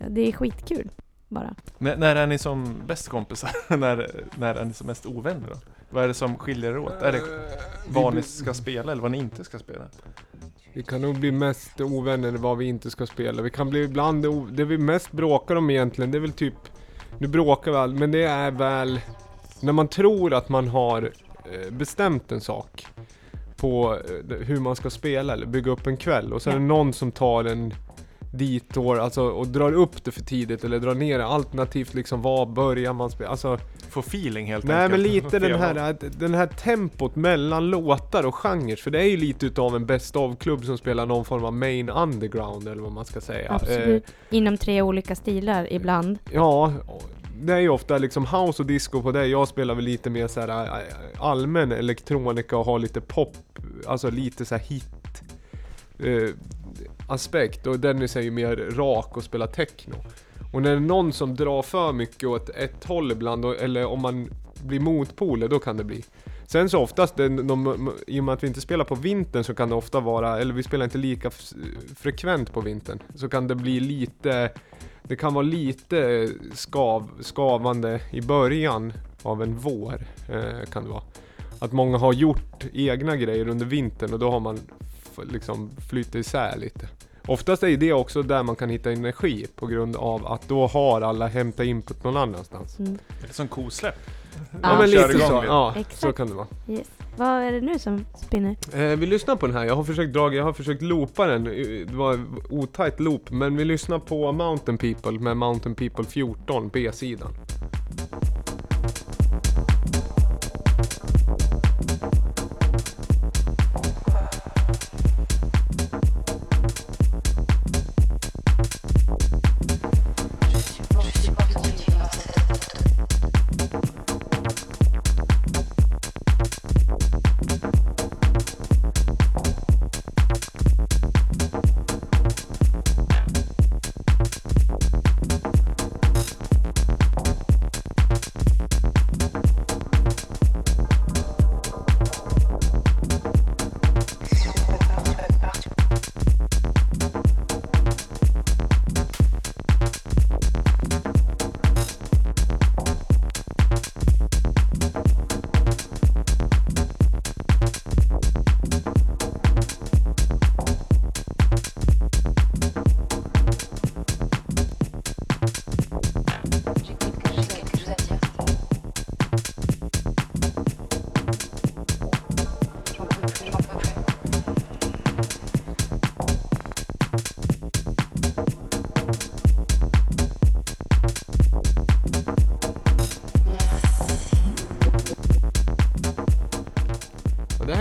det är skitkul bara. När, när är ni som bäst kompisar? när, när är ni som mest ovänner då? Vad är det som skiljer er åt? Är det vad ni ska spela eller vad ni inte ska spela? Vi kan nog bli mest ovänner vad vi inte ska spela. Vi kan bli ibland, det vi mest bråkar om egentligen, det är väl typ, nu bråkar vi all, men det är väl när man tror att man har eh, bestämt en sak på eh, hur man ska spela eller bygga upp en kväll och sen är det någon som tar en ditår, alltså och drar upp det för tidigt eller drar ner det. Alternativt liksom, var börjar man spela? Alltså, Få feeling helt Nej enkelt. men lite den här, den här tempot mellan låtar och genrer. För det är ju lite utav en best of-klubb som spelar någon form av main underground eller vad man ska säga. Absolut. Inom tre olika stilar ibland. Eh, ja, det är ju ofta liksom house och disco på det. Jag spelar väl lite mer så här eh, allmän elektronika och har lite pop, alltså lite så här hit eh, aspekt. Och Dennis är ju mer rak och spelar techno. Och när det är någon som drar för mycket åt ett håll ibland, eller om man blir motpoler, då kan det bli. Sen så oftast, de, de, i och med att vi inte spelar på vintern så kan det ofta vara, eller vi spelar inte lika f- frekvent på vintern, så kan det bli lite, det kan vara lite skav, skavande i början av en vår, eh, kan det vara. Att många har gjort egna grejer under vintern och då har man f- liksom flyttat isär lite. Oftast är det också där man kan hitta energi på grund av att då har alla hämtat input någon annanstans. Mm. Det är som kosläpp. Ja, Ja, men lite så. Ja, så Exakt. kan det vara. Yes. Vad är det nu som spinner? Eh, vi lyssnar på den här, jag har försökt dra, jag har försökt loopa den, Eh, det var en otajt loop, men vi lyssnar på Mountain People med Mountain People 14, B-sidan.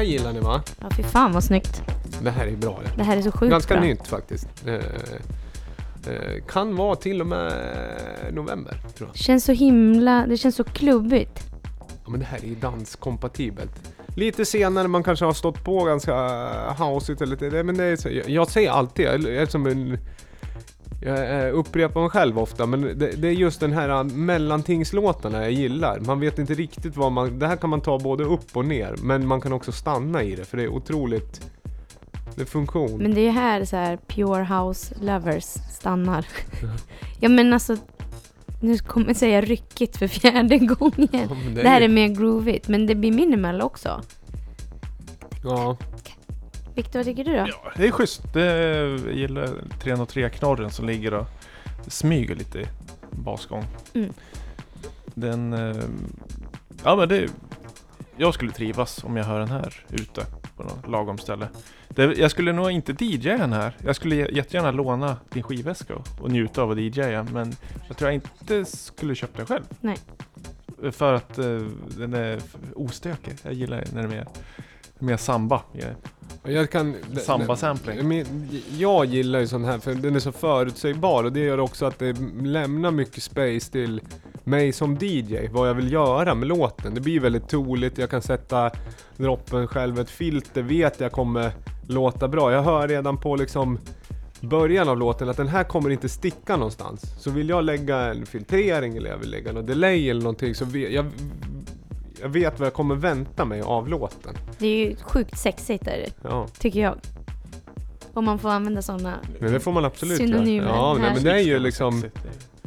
Gillar ni va? Ja, fy fan vad snyggt. Det här är bra det. Det här är så sjukt Ganska bra. nytt faktiskt. Eh, eh, kan vara till och med november tror jag. Känns så himla, det känns så klubbigt. Ja, men det här är ju danskompatibelt. Lite senare, man kanske har stått på ganska houseigt eller lite, men det är så, jag, jag säger alltid, jag är som en, upprepar mig själv ofta, men det, det är just den här mellantingslåtarna jag gillar. Man vet inte riktigt vad man, det här kan man ta både upp och ner, men man kan också stanna i det, för det är otroligt, det är funktion. Men det är ju här så här pure house lovers stannar. ja men alltså, nu kommer jag säga ryckigt för fjärde gången. Ja, men Det här ju- är mer groovigt, men det blir minimal också. Ja, Victor, vad tycker du då? Ja, det är schysst. Det, jag gillar 303-knorren som ligger och smyger lite basgång. Mm. Den... eh, Ja men det... Jag skulle trivas om jag hör den här ute på något lagom ställe. Det, jag skulle nog inte DJa den här. Jag skulle jä- jättegärna låna din skivväska och, njuta av att DJa men jag tror jag inte skulle köpa den själv. Nej. För att eh, den är ostökig. Jag gillar när det är mer, mer samba. Ja, jag kan... Samba-sampling. Men jag gillar ju sån här för den är så förutsägbar och det gör också att det lämnar mycket space till mig som DJ, vad jag vill göra med låten. Det blir väldigt toligt, jag kan sätta droppen själv, ett filter vet jag kommer låta bra. Jag hör redan på liksom början av låten att den här kommer inte sticka någonstans. Så vill jag lägga en filtrering eller jag vill lägga någon delay eller någonting så vet jag, jag vet vad jag kommer vänta mig av låten. Det är ju sjukt sexigt är det, Ja. tycker jag. Om man får använda sådana. Men det får man absolut Synonymer göra. Ja, nej, men det är ju liksom...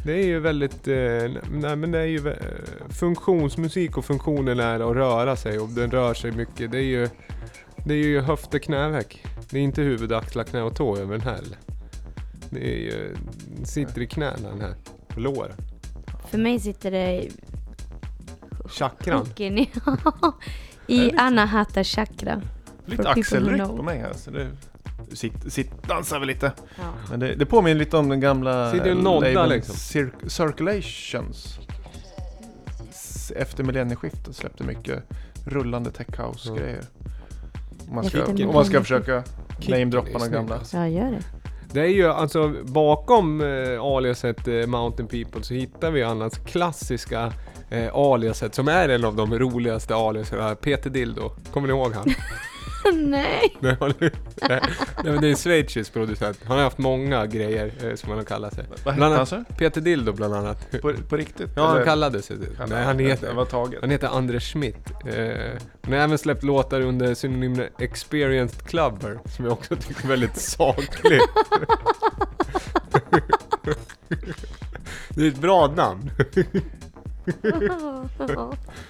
Det är- ju väldigt... Eh, nej men det är ju... Funktionsmusik och funktionen är att röra sig och den rör sig mycket. Det är ju... Det är ju höfter, knäveck. Det är inte huvud, axlar, knä och tå över den här. Det är ju... Sitter i knäna den här. På låren. För mig sitter det Chakran. Hooken i, i Anahata chakra. Lite axelryck på mig här. Så det, sitt, sitt, dansar vi lite. Ja. Men det, det påminner lite om den gamla Sitter och noddar liksom. Cir- Circulations. Efter millennieskiftet släppte mycket rullande tech house Ja. grejer. Om man ska, om man ska försöka namedroppa snygg, gamla. alltså. ja, gör det. Det är ju alltså bakom eh, aliaset eh, Mountain People så hittar vi annars klassiska eh, aliaset som är en av de roligaste aliasen. Peter Dildo. Kommer ni ihåg han? Nej. Nej, han är- nej, men det är en schweizisk producent. Han har haft många grejer eh, som han har kallat sig. Vad Bland hette han annat så? Peter Dildo bland annat. På, på riktigt? Ja, han kallade sig det. Nej, han heter, var taget. han heter Anders Schmidt. Eh, han har även släppt låtar under synonymen Experienced Clubber, som jag också tycker är väldigt saklig. det är ett bra namn.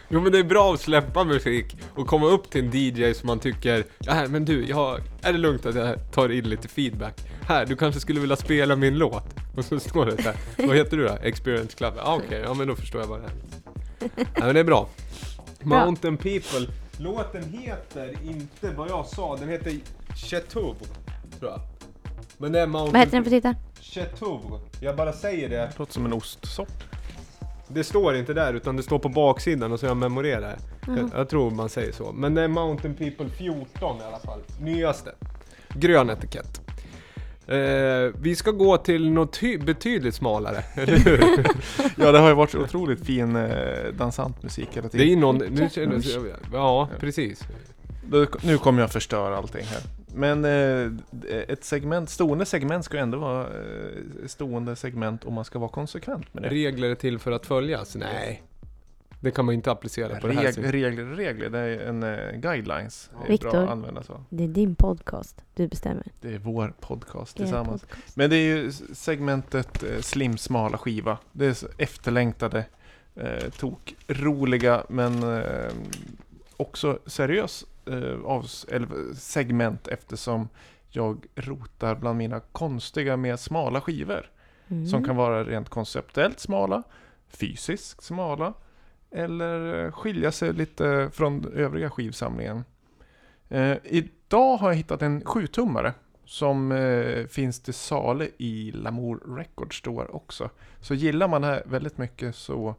Jo men det är bra att släppa musik och komma upp till en DJ som man tycker "Ja, men du, jag, är det lugnt att jag tar in lite feedback? Här, du kanske skulle vilja spela min låt? Och så står det så här, vad heter du då? Experience Club? Ah, Okej, ja men då förstår jag vad det är. Ja men det är bra. Mountain People, låten heter inte vad jag sa, den heter Chateau, tror jag. Men det är Mountain Vad heter den för titel? Chateau. Jag bara säger det. Det låter som en ostsort. Det står inte där utan det står på baksidan och så jag memorerar det. Mhm. jag, jag tror man säger så. Men det är Mountain People 14 i alla fall. Nyaste. Grön etikett. Eh, vi ska gå till något ty- betydligt smalare, eller hur? Ja, det har ju varit otroligt fin eh, dansant musik hela Det är tiden. någon... Nu ja, precis. Nu kommer jag förstöra allting här. Men eh, ett segment, stående segment ska ju ändå vara eh, stående segment om man ska vara konsekvent med det. Regler är till för att följas? Nej. Det kan man inte applicera på det här Reg, sättet. regler, regler, det är en eh, guidelines. Det är Victor. bra att använda så. Det är din podcast. Du bestämmer. Det är vår podcast Det är tillsammans. podcast. Men det är ju segmentet eh, slim smala skiva. Det är efterlängtade, eh, tok roliga men eh, också seriös eh, avs- eller segment eftersom jag rotar bland mina konstiga mer smala skivor. Mm. Som kan vara rent konceptuellt smala, fysiskt smala eller eh, skilja sig lite från övriga skivsamlingen. Eh, idag har jag hittat en 7-tummare som eh, finns till salu i Lamour Record Store också. Så gillar man det här väldigt mycket så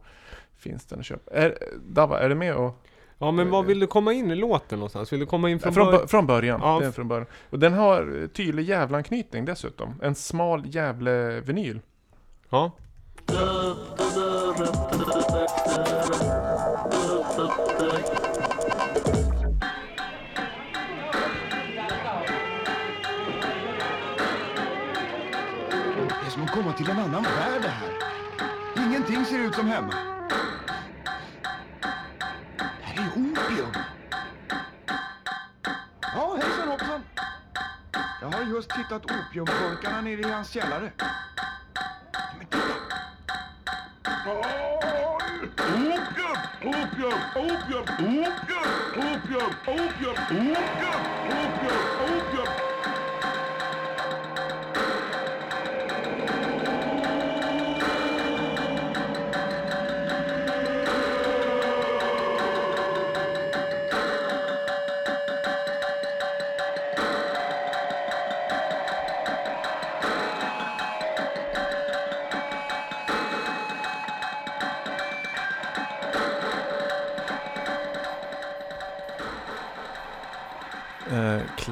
finns den att köpa. Är, Dava, är du med och Ja men var vill du komma in i låten någonstans? Vill du komma in från, Från, början? bör- från början. Ja. Den från början. Och den har eh, tydlig jävlanknytning dessutom. En smal Gävle-vinyl. Ja. Det är som att komma till en annan värld det här. Ingenting ser ut som hemma. Hittat opiumburkarna nere i hans källare. Men titta! Opium! Opium! Opium! Opium! Opium! Opium! Opium! Opium! Opium!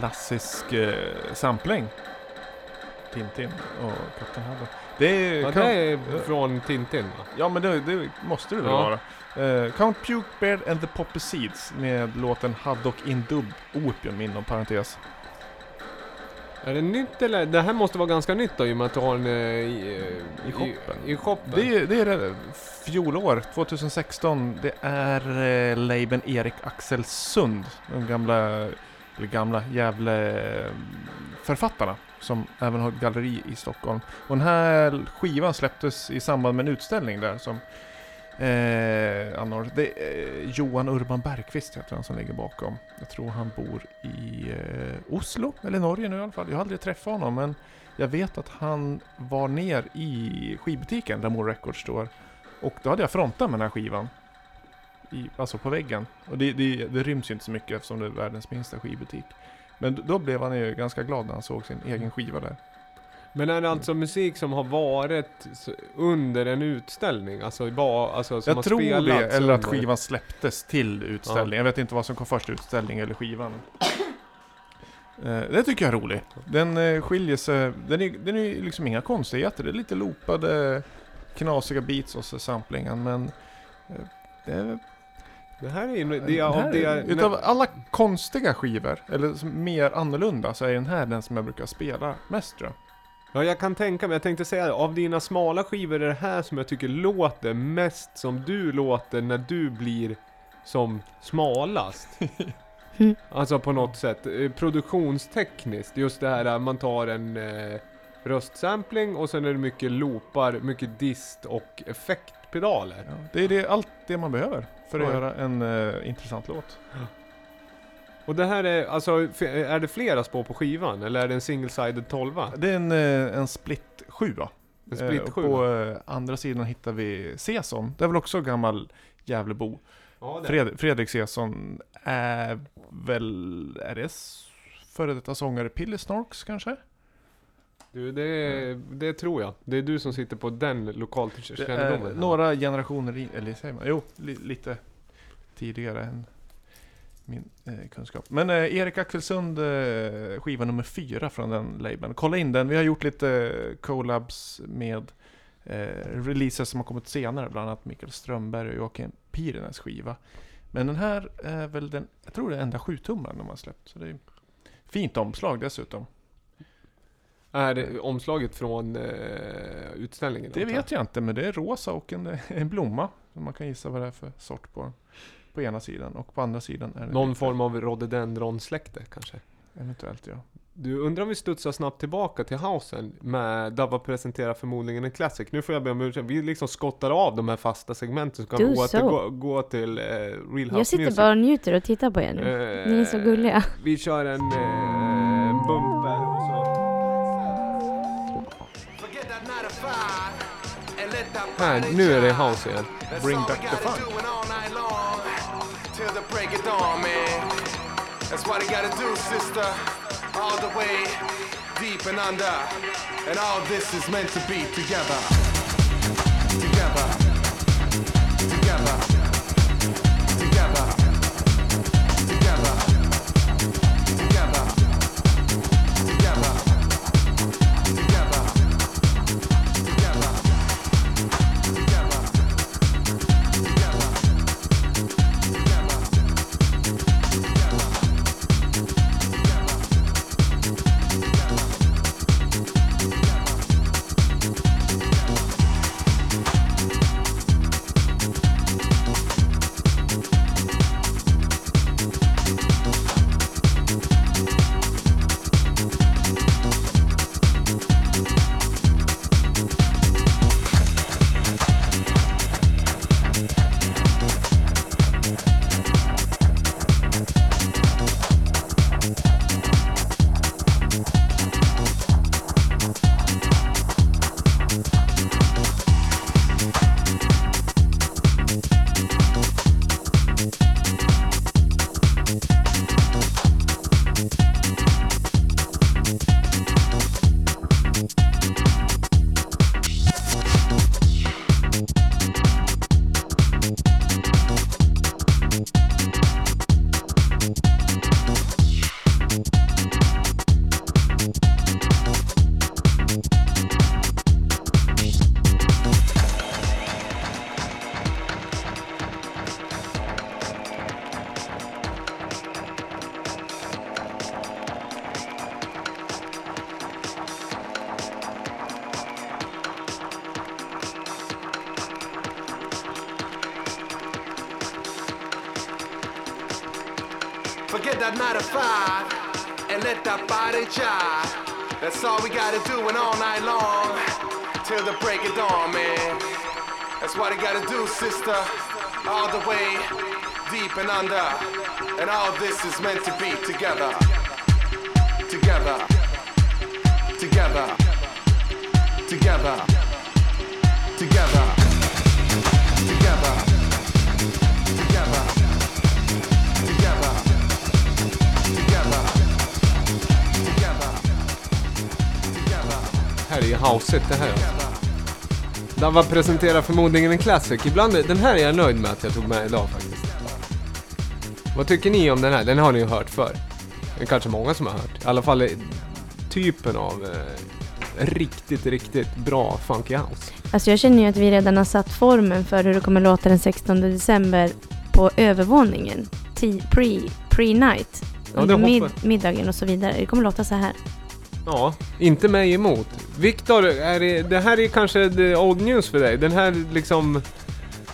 Klassisk eh, sampling. Tintin och Kapten Haddock. Det är... ja kan- det är från Tintin va? Ja men det, det måste det väl Ja. vara. Eh, Count Puke Beard and the Poppy Seeds med låten Haddock in Dub Opium inom parentes. Är det nytt eller? Det här måste vara ganska nytt då i och med att du har den eh, i, eh, I shoppen. I, i shoppen. Det, är- det är det. Fjolår, 2016. Det är eh, labeln Erik Axelsund. De gamla, eller gamla Gävle-författarna. Eh, som även har ett galleri i Stockholm. Och den här skivan släpptes i samband med en utställning där som eh, anordnades. Det är Johan Urban Bergqvist heter han som ligger bakom. Jag tror han bor i eh, Oslo, eller Norge nu i alla fall. Jag har aldrig träffat honom men jag vet att han var ner i skivbutiken där More Records står. Och då hade jag frontat med den här skivan. I, alltså på väggen. Och det, det, det ryms ju inte så mycket eftersom det är världens minsta skivbutik. Men då blev han ju ganska glad när han såg sin egen skiva där. Men är det alltså musik som har varit under en utställning? Alltså, ba, alltså som har jag tror det, spelats eller att under- skivan släpptes till utställning. Jag vet inte vad som kom först, utställning eller skivan. Eh, Det tycker jag är roligt. Den eh, skiljer sig, den är, den är liksom inga konstigheter. Det är lite loopade, knasiga beats och samplingen men eh, det är Det här är ju... Det, av här, det, utav alla konstiga skivor, eller som mer annorlunda, så är den här den som jag brukar spela mest tror jag. Ja, jag kan tänka mig. Jag tänkte säga, av dina smala skivor är det här som jag tycker låter mest som du låter när du blir som smalast. Alltså på något sätt. Eh, Produktionstekniskt, just det här att man tar en eh, röstsampling och sen är det mycket loopar, mycket dist och effektpedaler. Ja, det är det, allt det man behöver för att Ja. göra en eh, intressant låt. Och det här är, alltså, f- är det flera spår på skivan? Eller är det en single-sided 12? Det är en, eh, en split 7 En split och 7? På eh, andra sidan hittar vi Seson. Det är väl också gammal Gävlebo. Ja, det. Fred, Fredrik Seson är väl, är det s- före detta sångare Pille Snorks kanske? Du, det, det tror jag. Det är du som sitter på den lokalkännedomen. några generationer, i, eller säger man, jo, li, lite tidigare än min eh, kunskap. Men eh, Erik Axelsund, eh, skiva nummer fyra från den labeln. Kolla in den, vi har gjort lite eh, collabs med eh, releaser som har kommit senare, bland annat Mikael Strömberg och Joakim Pirenäs skiva. Men den här är väl den, jag tror det är enda sjutummaren de har släppt. Så det är fint omslag dessutom. Är det omslaget från eh, utställningen? Det vet jag inte, men det är rosa och en, en blomma. Man kan gissa vad det är för sort på. På ena sidan och på andra sidan är det Någon lite- form av rhododendron-släkte kanske? Eventuellt ja. Du, undrar om vi studsar snabbt tillbaka till housen med Dava presenterar förmodligen en classic. Nu får jag be om ursäkt, vi liksom skottar av de här fasta segmenten så kan vi återgå gå till eh, Real House Jag sitter Music. bara och njuter och tittar på er nu. Eh, Ni är så gulliga. Vi kör en eh, bumper Här, nu är det house igen. Bring back the fun. Till the break of dawn, man. That's what I gotta do, sister. All the way deep and under. And all this is meant to be together. Together. Together. Together. Forget that 9 to 5 and let that body jive. That's all we gotta do and all night long till the break of dawn, man. That's what I gotta do, sister. All the way deep and under. And all this is meant to be together. Together. Together. Together. Together. Together. Together. Här är ju houset det här. Dava presenterar förmodligen en classic. Ibland, den här är jag nöjd med att jag tog med idag faktiskt. Vad tycker ni om den här? Den har ni ju hört för. Det är kanske många som har hört. I alla fall eh, typen av eh, riktigt, riktigt bra funky house. Alltså jag känner ju att vi redan har satt formen för hur det kommer låta den 16 december på övervåningen. Ti- Pre, pre-night. Ja, Under mid, middagen och så vidare. Det kommer låta så här. Ja, inte mig emot. Viktor, är det, det här är kanske the old news för dig. Den här liksom...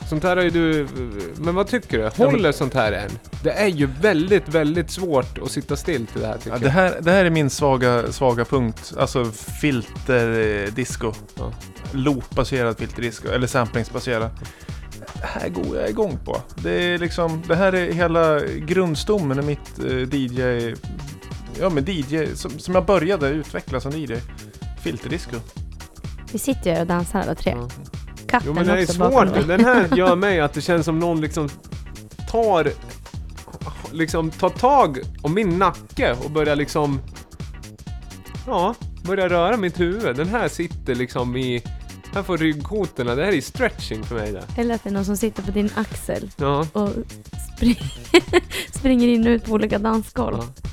Sånt här har ju du... Men vad tycker du? Håller sånt här än? Det är ju väldigt, väldigt svårt att sitta still till det här tycker Ja, det, här, det här är min svaga, svaga punkt. Alltså filterdisco. Ja. Loop-baserad filterdisco. Eller samplingsbaserad. Det här går jag igång på. Det är liksom, det här är hela grundstommen i mitt eh, DJ... Ja men DJ, som, som jag började utveckla som DJ. Filterdisco. Vi sitter ju och dansar alla tre. Ja. Katten Jo men det är också bakom svårt. Den här gör mig att det känns som någon liksom tar... Liksom tar tag om min nacke och börjar liksom... Ja, börjar röra mitt huvud. Den här sitter liksom i... Här får ryggkotorna. Det här är stretching för mig det. Eller att det är någon som sitter på din axel Ja. och spring, springer in och ut på olika dansgolv. Ja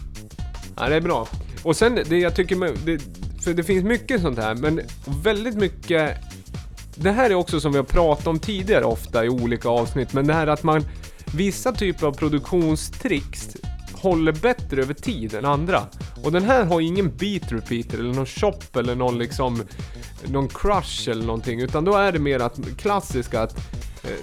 ja, det är bra. Och sen det jag tycker det, för det finns mycket sånt här, men väldigt mycket det här är också som vi har pratat om tidigare ofta i olika avsnitt, men det här att man vissa typer av produktionstricks håller bättre över tid än andra. Och den här har ingen beat repeater eller någon shop eller någon liksom någon crush eller någonting, utan då är det mer att klassiska att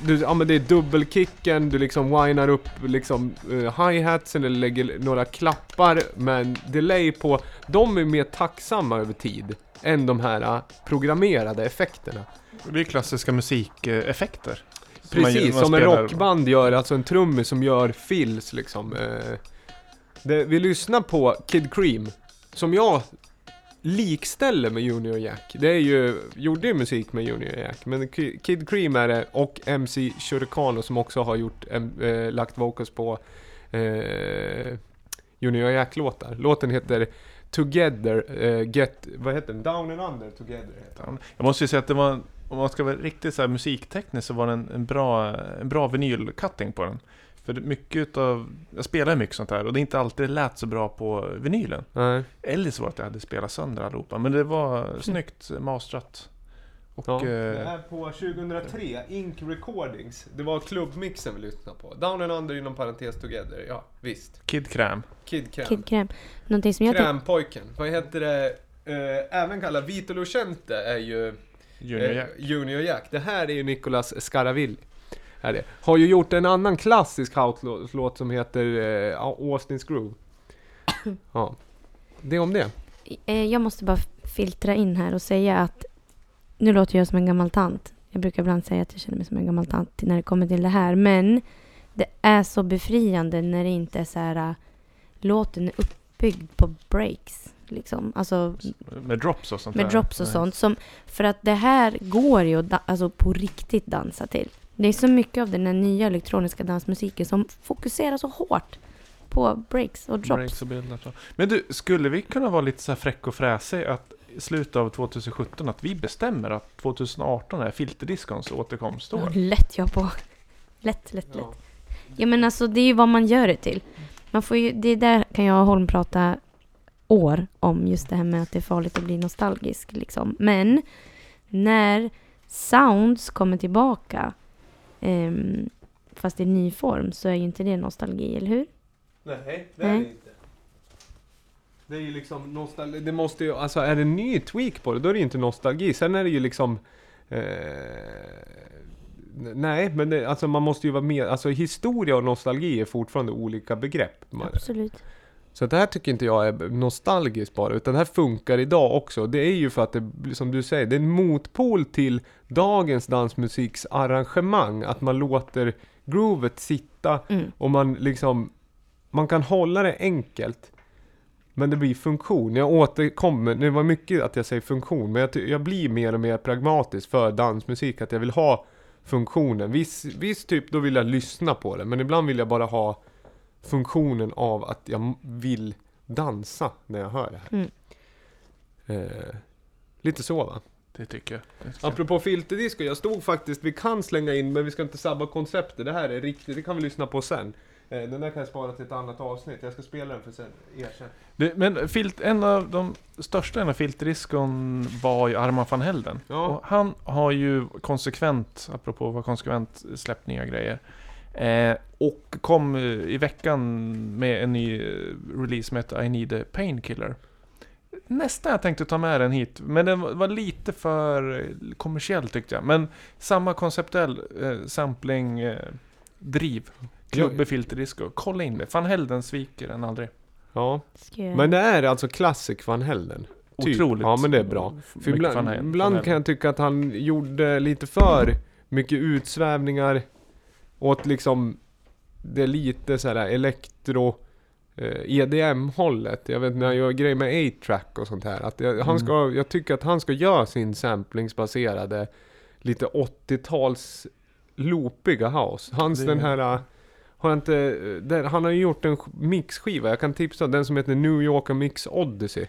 du, ja men det är dubbelkicken, du liksom winar upp liksom uh, hi-hatsen eller lägger några klappar med en delay på. De är mer tacksamma över tid än de här eh, programmerade effekterna. Det är klassiska musikeffekter. Som Precis, man som en rockband gör, alltså en trummis som gör fills liksom. Eh, det, vi lyssnar på Kid Cream, som jag likställer med Junior Jack. Det är ju, gjorde ju musik med Junior Jack, men Kid Cream är det och MC Shurikano som också har gjort, äh, lagt vocals på äh, Junior Jack-låtar. Låten heter Together, äh, Get, vad heter den? Down and Under Together heter den. Jag måste ju säga att det var, om man ska vara riktigt så här musikteknisk så var det en, en bra, en bra vinylcutting på den. För det- mycket utav, jag spelar mycket sånt här och det är inte alltid det lät så bra på vinylen. Nej. Eller så var det att jag hade spelat sönder allihopa. Men det var snyggt masterat. Och Ja, det eh, är på 2003, Ink Recordings. Det var klubbmixen vi lyssnade på. Down and Under inom parentes Together, ja visst. Kid Kram. Kid Kram. Kid Kräm. Någonting som jag. Krämpojken. Vad heter det? Eh, även kallad Vito Lucente är ju Junior eh, Jack. Junior Jack. Det här är ju Nicolas Scaravilli. Är det. Har ju gjort en annan klassisk house-låt som heter eh, Austin's Groove. Ja. Det om det. Eh, Jag måste bara filtra in här och säga att nu låter jag som en gammal tant. Jag brukar ibland säga att jag känner mig som en gammal tant när det kommer till det här. Men det är så befriande när det inte är så här äh, låten är uppbyggd på breaks. Liksom. Alltså Med drops och sånt med där. drops och Nej. sånt. Som, för att det här går ju att alltså på riktigt dansa till. Det är så mycket av den här nya elektroniska dansmusiken som fokuserar så hårt på breaks och drops. Breaks och bilder, så. Men du, skulle vi kunna vara lite så här fräck och fräsig att i slutet av 2017 att vi bestämmer att 2018 är filterdiskons återkomstår? Ja, lätt jag på. Lätt, lätt, lätt. Ja men alltså det är ju vad man gör det till. Man får ju, det där kan jag och Holm prata år om just det här med att det är farligt att bli nostalgisk liksom. Men när sounds kommer tillbaka ehm, fast i ny form så är ju inte det nostalgi, eller hur? Nej, det är det inte. Det är ju liksom nostalgi. Det måste ju, alltså är det en ny tweak på det, då är det ju inte nostalgi. Sen är det ju liksom... Eh, nej, men det, alltså man måste ju vara med. Alltså historia och nostalgi är fortfarande olika begrepp. Absolut. Så det här tycker inte jag är nostalgiskt bara, utan det här funkar idag också. Det är ju för att det, som du säger, det är en motpol till dagens dansmusiks arrangemang. Att man låter groovet sitta Mm. och man liksom, man kan hålla det enkelt. Men det blir funktion. Jag återkommer, det var mycket att jag säger funktion, men jag, jag blir mer och mer pragmatisk för dansmusik. Att jag vill ha funktionen. Viss, viss typ, då vill jag lyssna på det. Men ibland vill jag bara ha funktionen av att jag vill dansa när jag hör det här. Mm. Eh, lite så va? Det tycker jag. Det tycker jag. Apropå filterdisco, jag stod faktiskt, vi kan slänga in men vi ska inte sabba konceptet. Det här är riktigt, det kan vi lyssna på sen. Eh, Den där kan jag spara till ett annat avsnitt. Jag ska spela den för sen, er sen. Det, men filt, en av de största inom filterdiskon var ju Arman van Helden. Ja. Och han har ju konsekvent, apropå vara konsekvent, släppt nya grejer. Eh, och kom eh, i veckan med en ny eh, release som heter I Need a Painkiller. Nästan jag tänkte ta med den hit, men den var lite för eh, kommersiell tyckte jag. Men samma konceptuell eh, sampling, eh, driv. Klubbig filterdisco. Kolla in det. Van Helden sviker den aldrig. Ja, men det är alltså Classic Van Helden. Typ. Otroligt. Ja, men det är bra. För mycket ibland, ibland kan jag tycka att han gjorde lite för mycket utsvävningar åt liksom det lite så här elektro eh, EDM-hållet. Jag vet när jag gör grejer med 8-track och sånt här. Att jag, han Mm. ska, jag tycker att han ska göra sin samplingsbaserade lite 80-tals loopiga house. Hans Det- den här eh, har jag inte, eh, den, han har ju gjort en sk- mixskiva, jag kan tipsa, den som heter New York Mix Odyssey.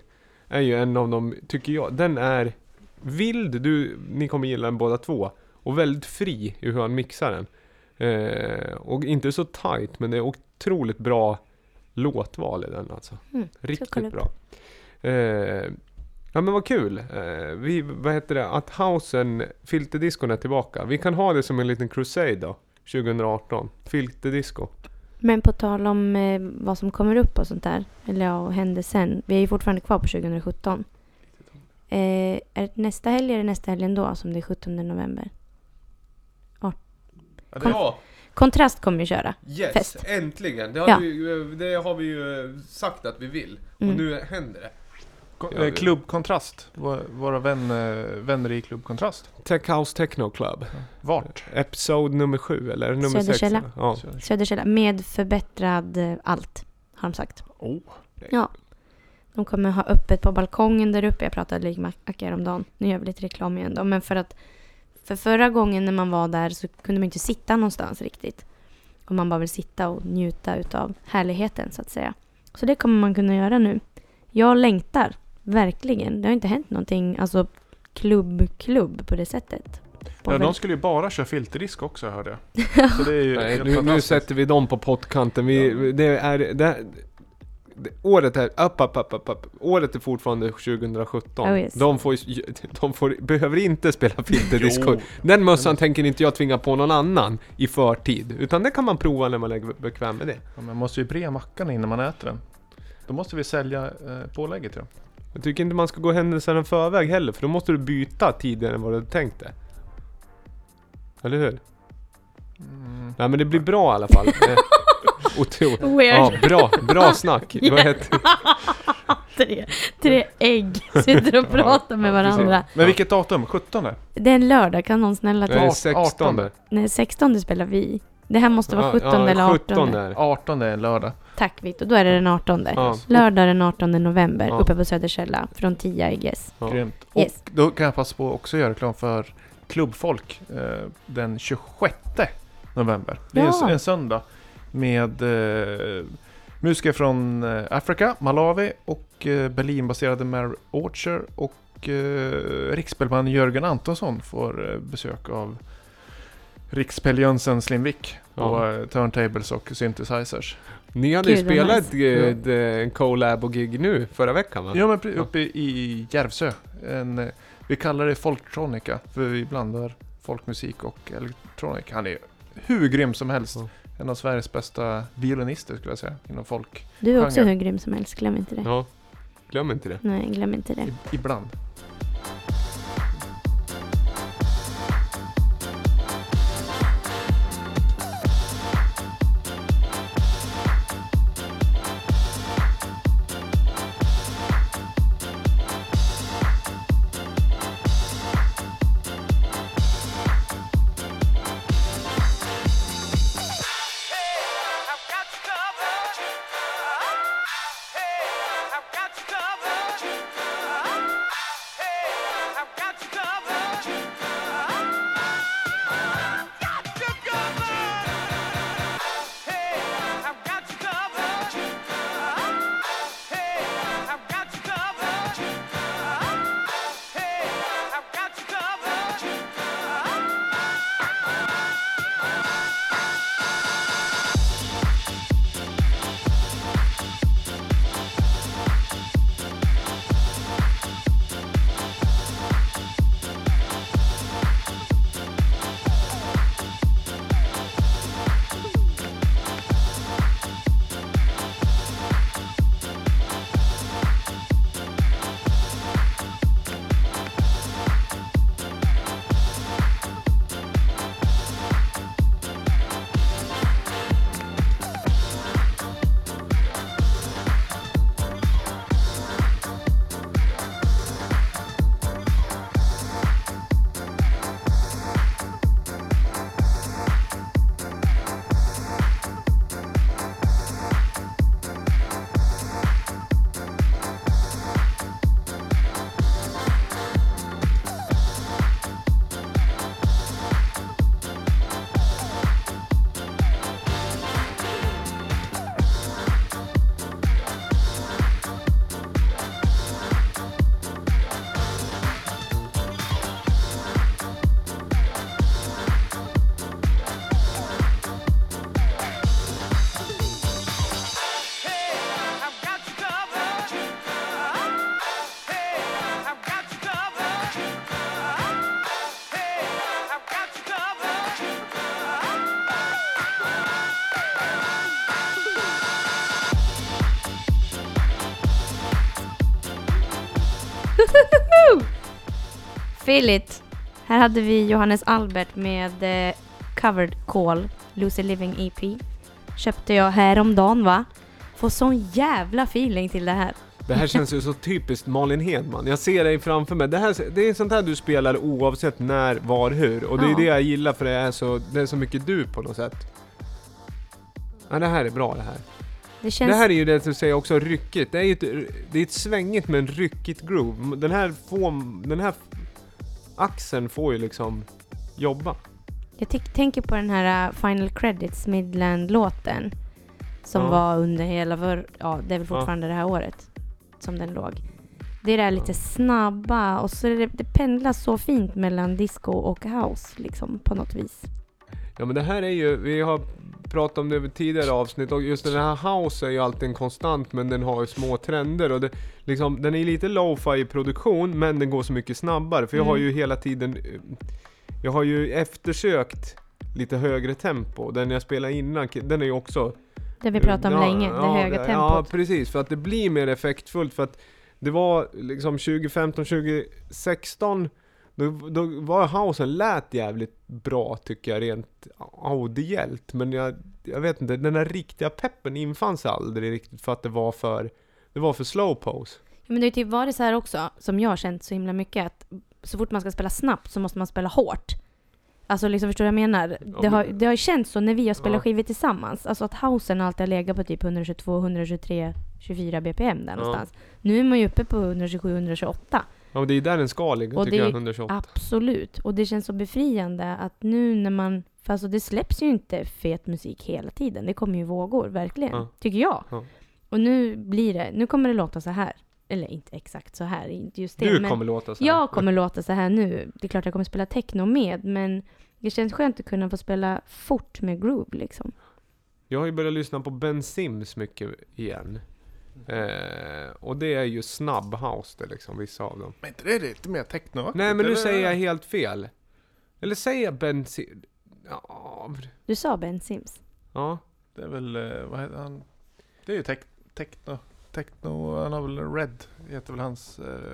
Är ju en av dem, tycker jag, den är vild, du, ni kommer gilla den båda två. Och väldigt fri i hur han mixar den. Eh, och inte så tight, men det är otroligt bra låtval i den alltså. Mm, Riktigt bra. Eh, ja men vad kul. Eh, vi, vad heter det, att housen, filterdiscon är tillbaka. Vi kan ha det som en liten crusade då. 2018. Filterdisco. Men på tal om eh, vad som kommer upp och sånt där, eller ja, och händer sen. Vi är ju fortfarande kvar på 2017. Eh, är det nästa helg det nästa helgen då, som det är 17 november? Ja, det, Ja, Kontrast kommer ju köra. yes, Fest. äntligen. Det Ja. har, vi, ju- det har vi ju sagt att vi vill. Och Mm. nu händer det. Ja, eh, Klubbkontrast. Våra, vän, eh, vänner i Klubbkontrast. Tech House Techno Club. Vart? Episod nummer sju eller nummer sex. Söderkälla. Ja. Söderkälla. Med förbättrad eh, allt, har de sagt. Oh. Ja. De kommer ha öppet på balkongen där uppe. Jag pratade lite med Acke häromdagen. Nu gör vi lite reklam igen då. Men för att för förra gången när man var där så kunde man inte sitta någonstans riktigt. Och man bara vill sitta och njuta utav härligheten så att säga. Så det kommer man kunna göra nu. Jag längtar, verkligen. Det har inte hänt någonting, alltså klubb-klubb på det sättet. På Ja, de skulle ju bara köra filterdisk också hörde jag. Så det är ju Nej, nu, nu sätter vi dem på pottkanten. Vi, det är, det, det, året är, upp, upp, upp, upp, upp. Året är fortfarande 2017. Oh, yes. De får, de får, behöver inte spela filterdisco. Den mössan tänker inte jag tvinga på någon annan i förtid. Utan det kan man prova när man är bekväm med det. Ja, man måste ju bre mackan innan man äter den. Då måste vi sälja eh, pålägget ja. Jag tycker inte man ska gå händelserna i förväg heller, för då måste du byta tidigare än vad du hade tänkt dig. Eller hur? Mm. Nej men det blir bra i alla fall. Otroligt. Weird. Ja, bra, bra snack. Vad heter Tre, tre ägg sitter och pratar med varandra. Men vilket datum? 17? Det är en lördag, kan någon snälla det? ta? 16. Nej, 16 spelar vi. Det här måste vara 17 eller 18. 17 är. 18 är en lördag. Tack Victor, då är det den 18. Ja. Lördag den 18 november Ja. uppe på Söderkälla från 10 I guess. Ja. Grymt. Yes. Och då kan jag passa på också att göra reklam för Klubbfolk eh, den 26 november. Det är en, Ja. en söndag med eh, musiker från eh, Afrika, Malawi och eh, Berlinbaserade Mare Orchard och eh, riksspelman Jörgen Antonsson får eh, besök av Riksspel Jönsson Slimvik Ja. och eh, turntables och synthesizers. Ni hade ju spelat nice. en collab och gig nu förra veckan va? Ja men uppe i Järvsö. En, vi kallar det folktronica för vi blandar folkmusik och elektronik. Han är hur grym som helst. Ja. En av Sveriges bästa violinister skulle jag säga inom folk. Du är också hur grym som helst, glöm inte det. Ja. Glöm inte det. Nej, glöm inte det. I, ibland. It! Här hade vi Johannes Albert med eh, Covered Call, Lucy Living EP. Köpte jag häromdagen va? Får sån jävla feeling till det här. Det här känns ju så typiskt Malin Hedman. Jag ser dig framför mig. Det, här, det är sånt här du spelar oavsett när, var, hur. Och det är Ja. det jag gillar för det är så, det är så mycket du på något sätt. Ja, det här är bra det här. Det känns... Det här är ju det du säger också ryckigt. Det är ju ett, det är ett svängigt men ryckigt groove. Den här får, den här axeln får ju liksom jobba. Jag tänker på den här uh, Final Credits Midland-låten. Som Ja. var under hela för, ja det är väl Ja. fortfarande det här året som den låg. Det är det här lite snabba och så det, det pendlar så fint mellan disco och house liksom på något vis. Ja men det här är ju, vi har pratat om det i tidigare avsnitt och just den här house är ju alltid en konstant men den har ju små trender och det, liksom, den är lite lo-fi i produktion men den går så mycket snabbare för jag har Mm. ju hela tiden eh, Jag har ju eftersökt lite högre tempo, den jag spelade innan, den är ju också Det vi pratat om Ja, länge, det ja, höga Ja tempot. precis, för att det blir mer effektfullt för att det var liksom 2015, 2016 då, då var housen lät jävligt bra tycker jag rent audiellt men jag, jag vet inte, den där riktiga peppen infann sig aldrig riktigt för att det var för det var för slow pose. Men det har ju typ varit så här också, som jag har känt så himla mycket, att så fort man ska spela snabbt så måste man spela hårt. Alltså liksom, förstår du vad jag menar? det, har, det har känts så när vi har spelat Ja. skivor tillsammans. Alltså att housen alltid har legat på typ 122, 123, 24 BPM där Ja. någonstans. Nu är man ju uppe på 127, 128. Ja men det är där den ska ligga Och tycker det- jag, 128. Absolut. Och det känns så befriande att nu när man... För alltså det släpps ju inte fet musik hela tiden. Det kommer ju vågor, verkligen. Ja. Tycker jag. Ja. Och nu blir det... Nu kommer det låta så här. Eller inte exakt så här, inte just det. Du kommer låta så här. jag kommer låta så här nu. Det är klart jag kommer spela techno med, men det känns skönt att kunna få spela fort med groove liksom. Jag har ju börjat lyssna på Ben Sims mycket igen. Eh, och det är ju snabb house det liksom, vissa av dem. Men inte det är lite mer techno? Nej men nu säger jag helt fel. Eller säger jag Ben Sims? Ja, Du sa Ben Sims. ja. Det är väl, eh, vad heter han? Det är ju tech, techno. Techno, han har väl Red, heter väl hans... Eh,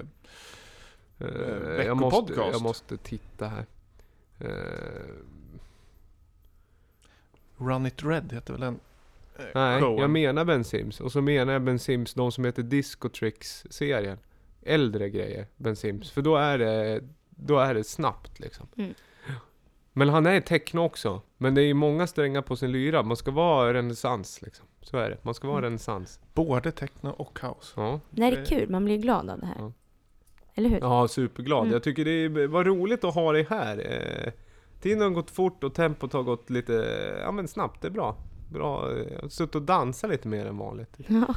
Eh, Vecko jag, måste, podcast. jag måste titta här. Eh, Run It Red heter väl den eh, nej, showen. jag menar Ben Sims. Och så menar jag Ben Sims, de som heter Disco Tricks-serien. Äldre grejer, Ben Sims. För då är det, då är det snabbt liksom. Mm. Men han är techno också. Men det är ju många strängar på sin lyra. Man ska vara renässans liksom. Så är det. Man ska vara Mm. renässans. Både techno och house. Ja. Nej, det är kul. Man blir glad av det här. Ja. Eller hur? Ja, superglad. Mm. Jag tycker det är, var roligt att ha dig här. Eh, tiden har gått fort och tempot har gått lite, ja men snabbt, det är bra. Bra, eh, jag har suttit och dansat lite mer än vanligt. Ja,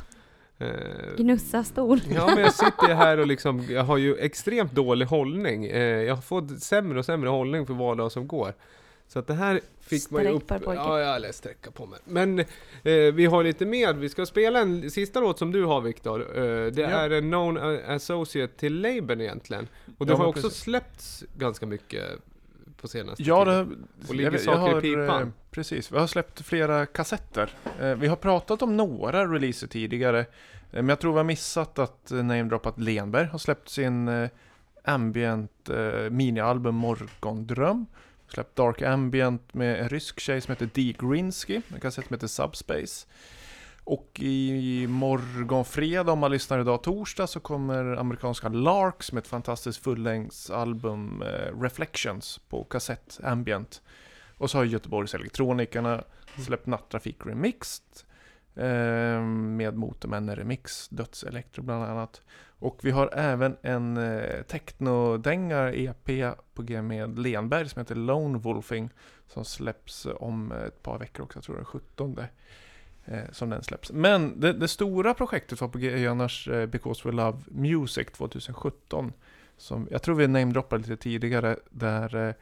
Eh, gnussa stol. ja men jag sitter här och liksom, jag har ju extremt dålig hållning. Eh, jag har fått sämre och sämre hållning för var dag som går. Så att det här fick man ju upp... Pojke. Ja, jag lät sträcka på mig. Men eh, vi har lite mer, vi ska spela en sista låt som du har Viktor. Eh, det Ja. är en known associate till Laban egentligen. Och det Ja, har också precis. släppts ganska mycket på senaste Ja, tiden. det, Och ligger jag, saker i har, pipan. eh, Precis, vi har släppt flera kassetter. Eh, Vi har pratat om några releaser tidigare. eh, Men jag tror vi har missat att namedroppat Lenberg har släppt sin ambient minialbum Morgondröm. Släppt Dark Ambient med en rysk tjej som heter Dee Grinsky. En kassett som heter Subspace. Och i morgon fredag, om man lyssnar idag torsdag, så kommer amerikanska Larks med ett fantastiskt fullängdsalbum eh, Reflections på kassett Ambient. Och så har Göteborgs Elektronikerna släppt Nattrafik Remixed eh, med Motormännen Remix, Dödselektro bland annat. Och vi har även en eh, technodänga EP på G med Lenberg som heter Lone Wolfing som släpps om ett par veckor också, jag tror det är 17 som den släpps. Men det, det stora projektet var på G annars eh, Because We Love Music 2017. Som, jag tror vi namedroppade lite tidigare där eh,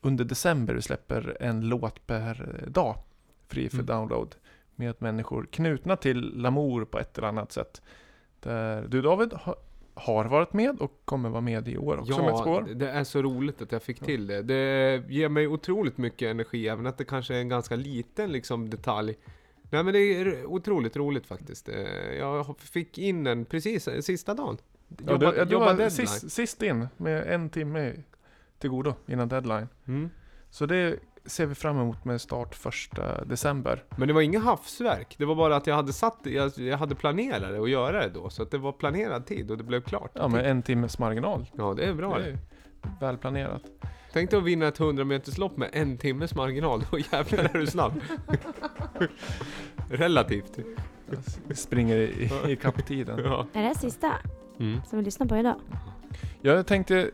under december vi släpper en låt per eh, dag fri för Mm. download med människor knutna till Lamour på ett eller annat sätt. Där du David ha, har varit med och kommer vara med i år också med ett Ja, spår. det- det är så roligt att jag fick till det. Det ger mig otroligt mycket energi, även att det kanske är en ganska liten liksom, detalj. Nej men det är otroligt roligt faktiskt. Eh, Jag fick in den precis eh, sista dagen. Ja, jobba, du, du var sist, sist in med en timme till godo innan deadline. Mm. Så det ser vi fram emot med start första december. Men det var inga havsverk. Det var bara att jag hade satt jag, jag hade planerat och göra det då. Så att det var planerad tid och det blev klart. Ja, med en timmes marginal. ja det är bra Det det. Välplanerat. Tänk dig att vinna ett 100 meterslopp med en timmes marginal. Då jävlar är du snabb. Relativt. Jag springer i, i kapptiden. Ja. Är det här sista Mm. som vi lyssnar på idag? Jag tänkte,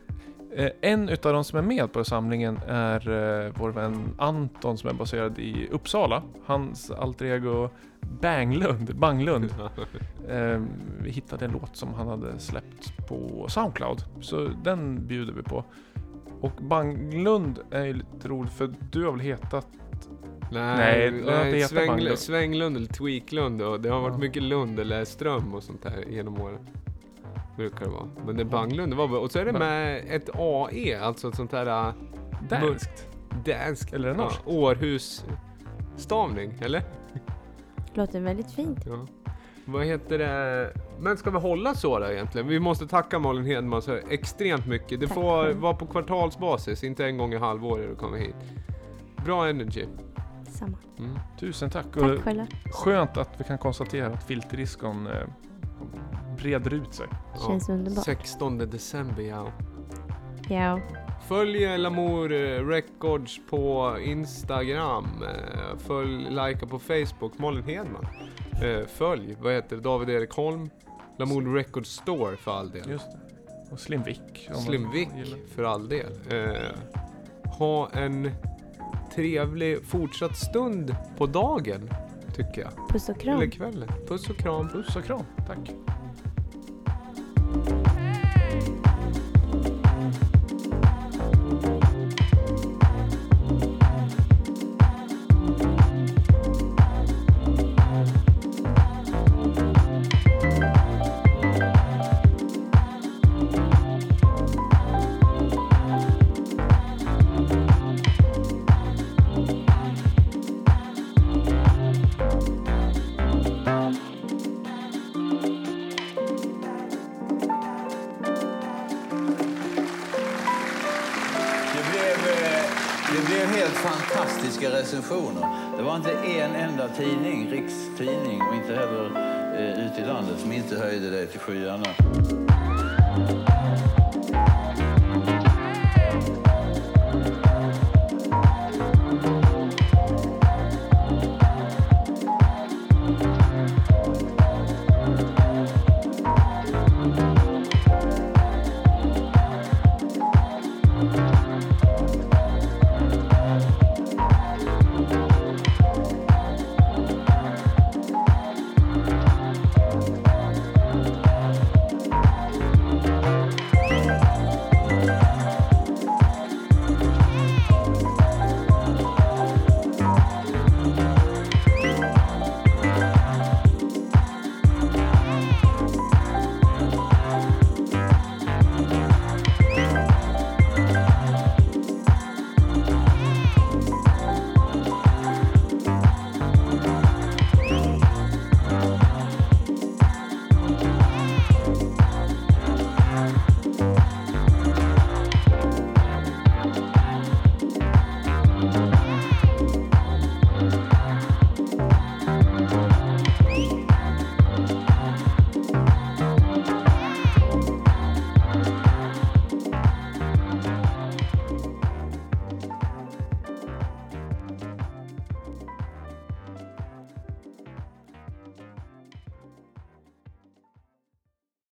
en utav de som är med på samlingen är eh, vår vän Anton som är baserad i Uppsala. Hans alter ego Banglund, Banglund. Eh, vi hittade en låt som han hade släppt på Soundcloud. Så den bjuder vi på. Och Banglund är ju lite roligt för du har väl hetat... Nej, Nej, nej, det har inte hetat sväng, Banglund. Svänglund eller Tweaklund och det har varit Ja. mycket Lund eller Ström och sånt där genom åren. Brukar det vara. Men det är Banglund, det var. Och så är det med ett AE, alltså ett sånt här äh, Danskt. danskt. Eller norskt. Ja, Århus stavning, eller? Låter väldigt fint. Ja. Vad heter det? Men ska vi hålla så då egentligen? Vi måste tacka Malin Hedman så extremt mycket. Det Tack får själv. vara på kvartalsbasis, inte en gång i halvåret du kommer hit. Bra energy. Samma. Mm. Tusen tack. Tack Och själva. skönt att vi kan konstatera att filterdiskon eh, breder ut sig. Känns underbart. 16 december, ja. Ja. Följ Lamour Records på Instagram. eh, Följ, likea på Facebook, Malin Hedman. Eh, Följ, vad heter det, David Erik Holm. Lamour Records Store för all del. Just det. Och Slim Vic. om man Slim Vic gillar. för all del. Eh, ha en trevlig fortsatt stund på dagen, tycker jag. Puss och kram. Eller kvällen. Puss och kram. Puss och kram. Tack. Det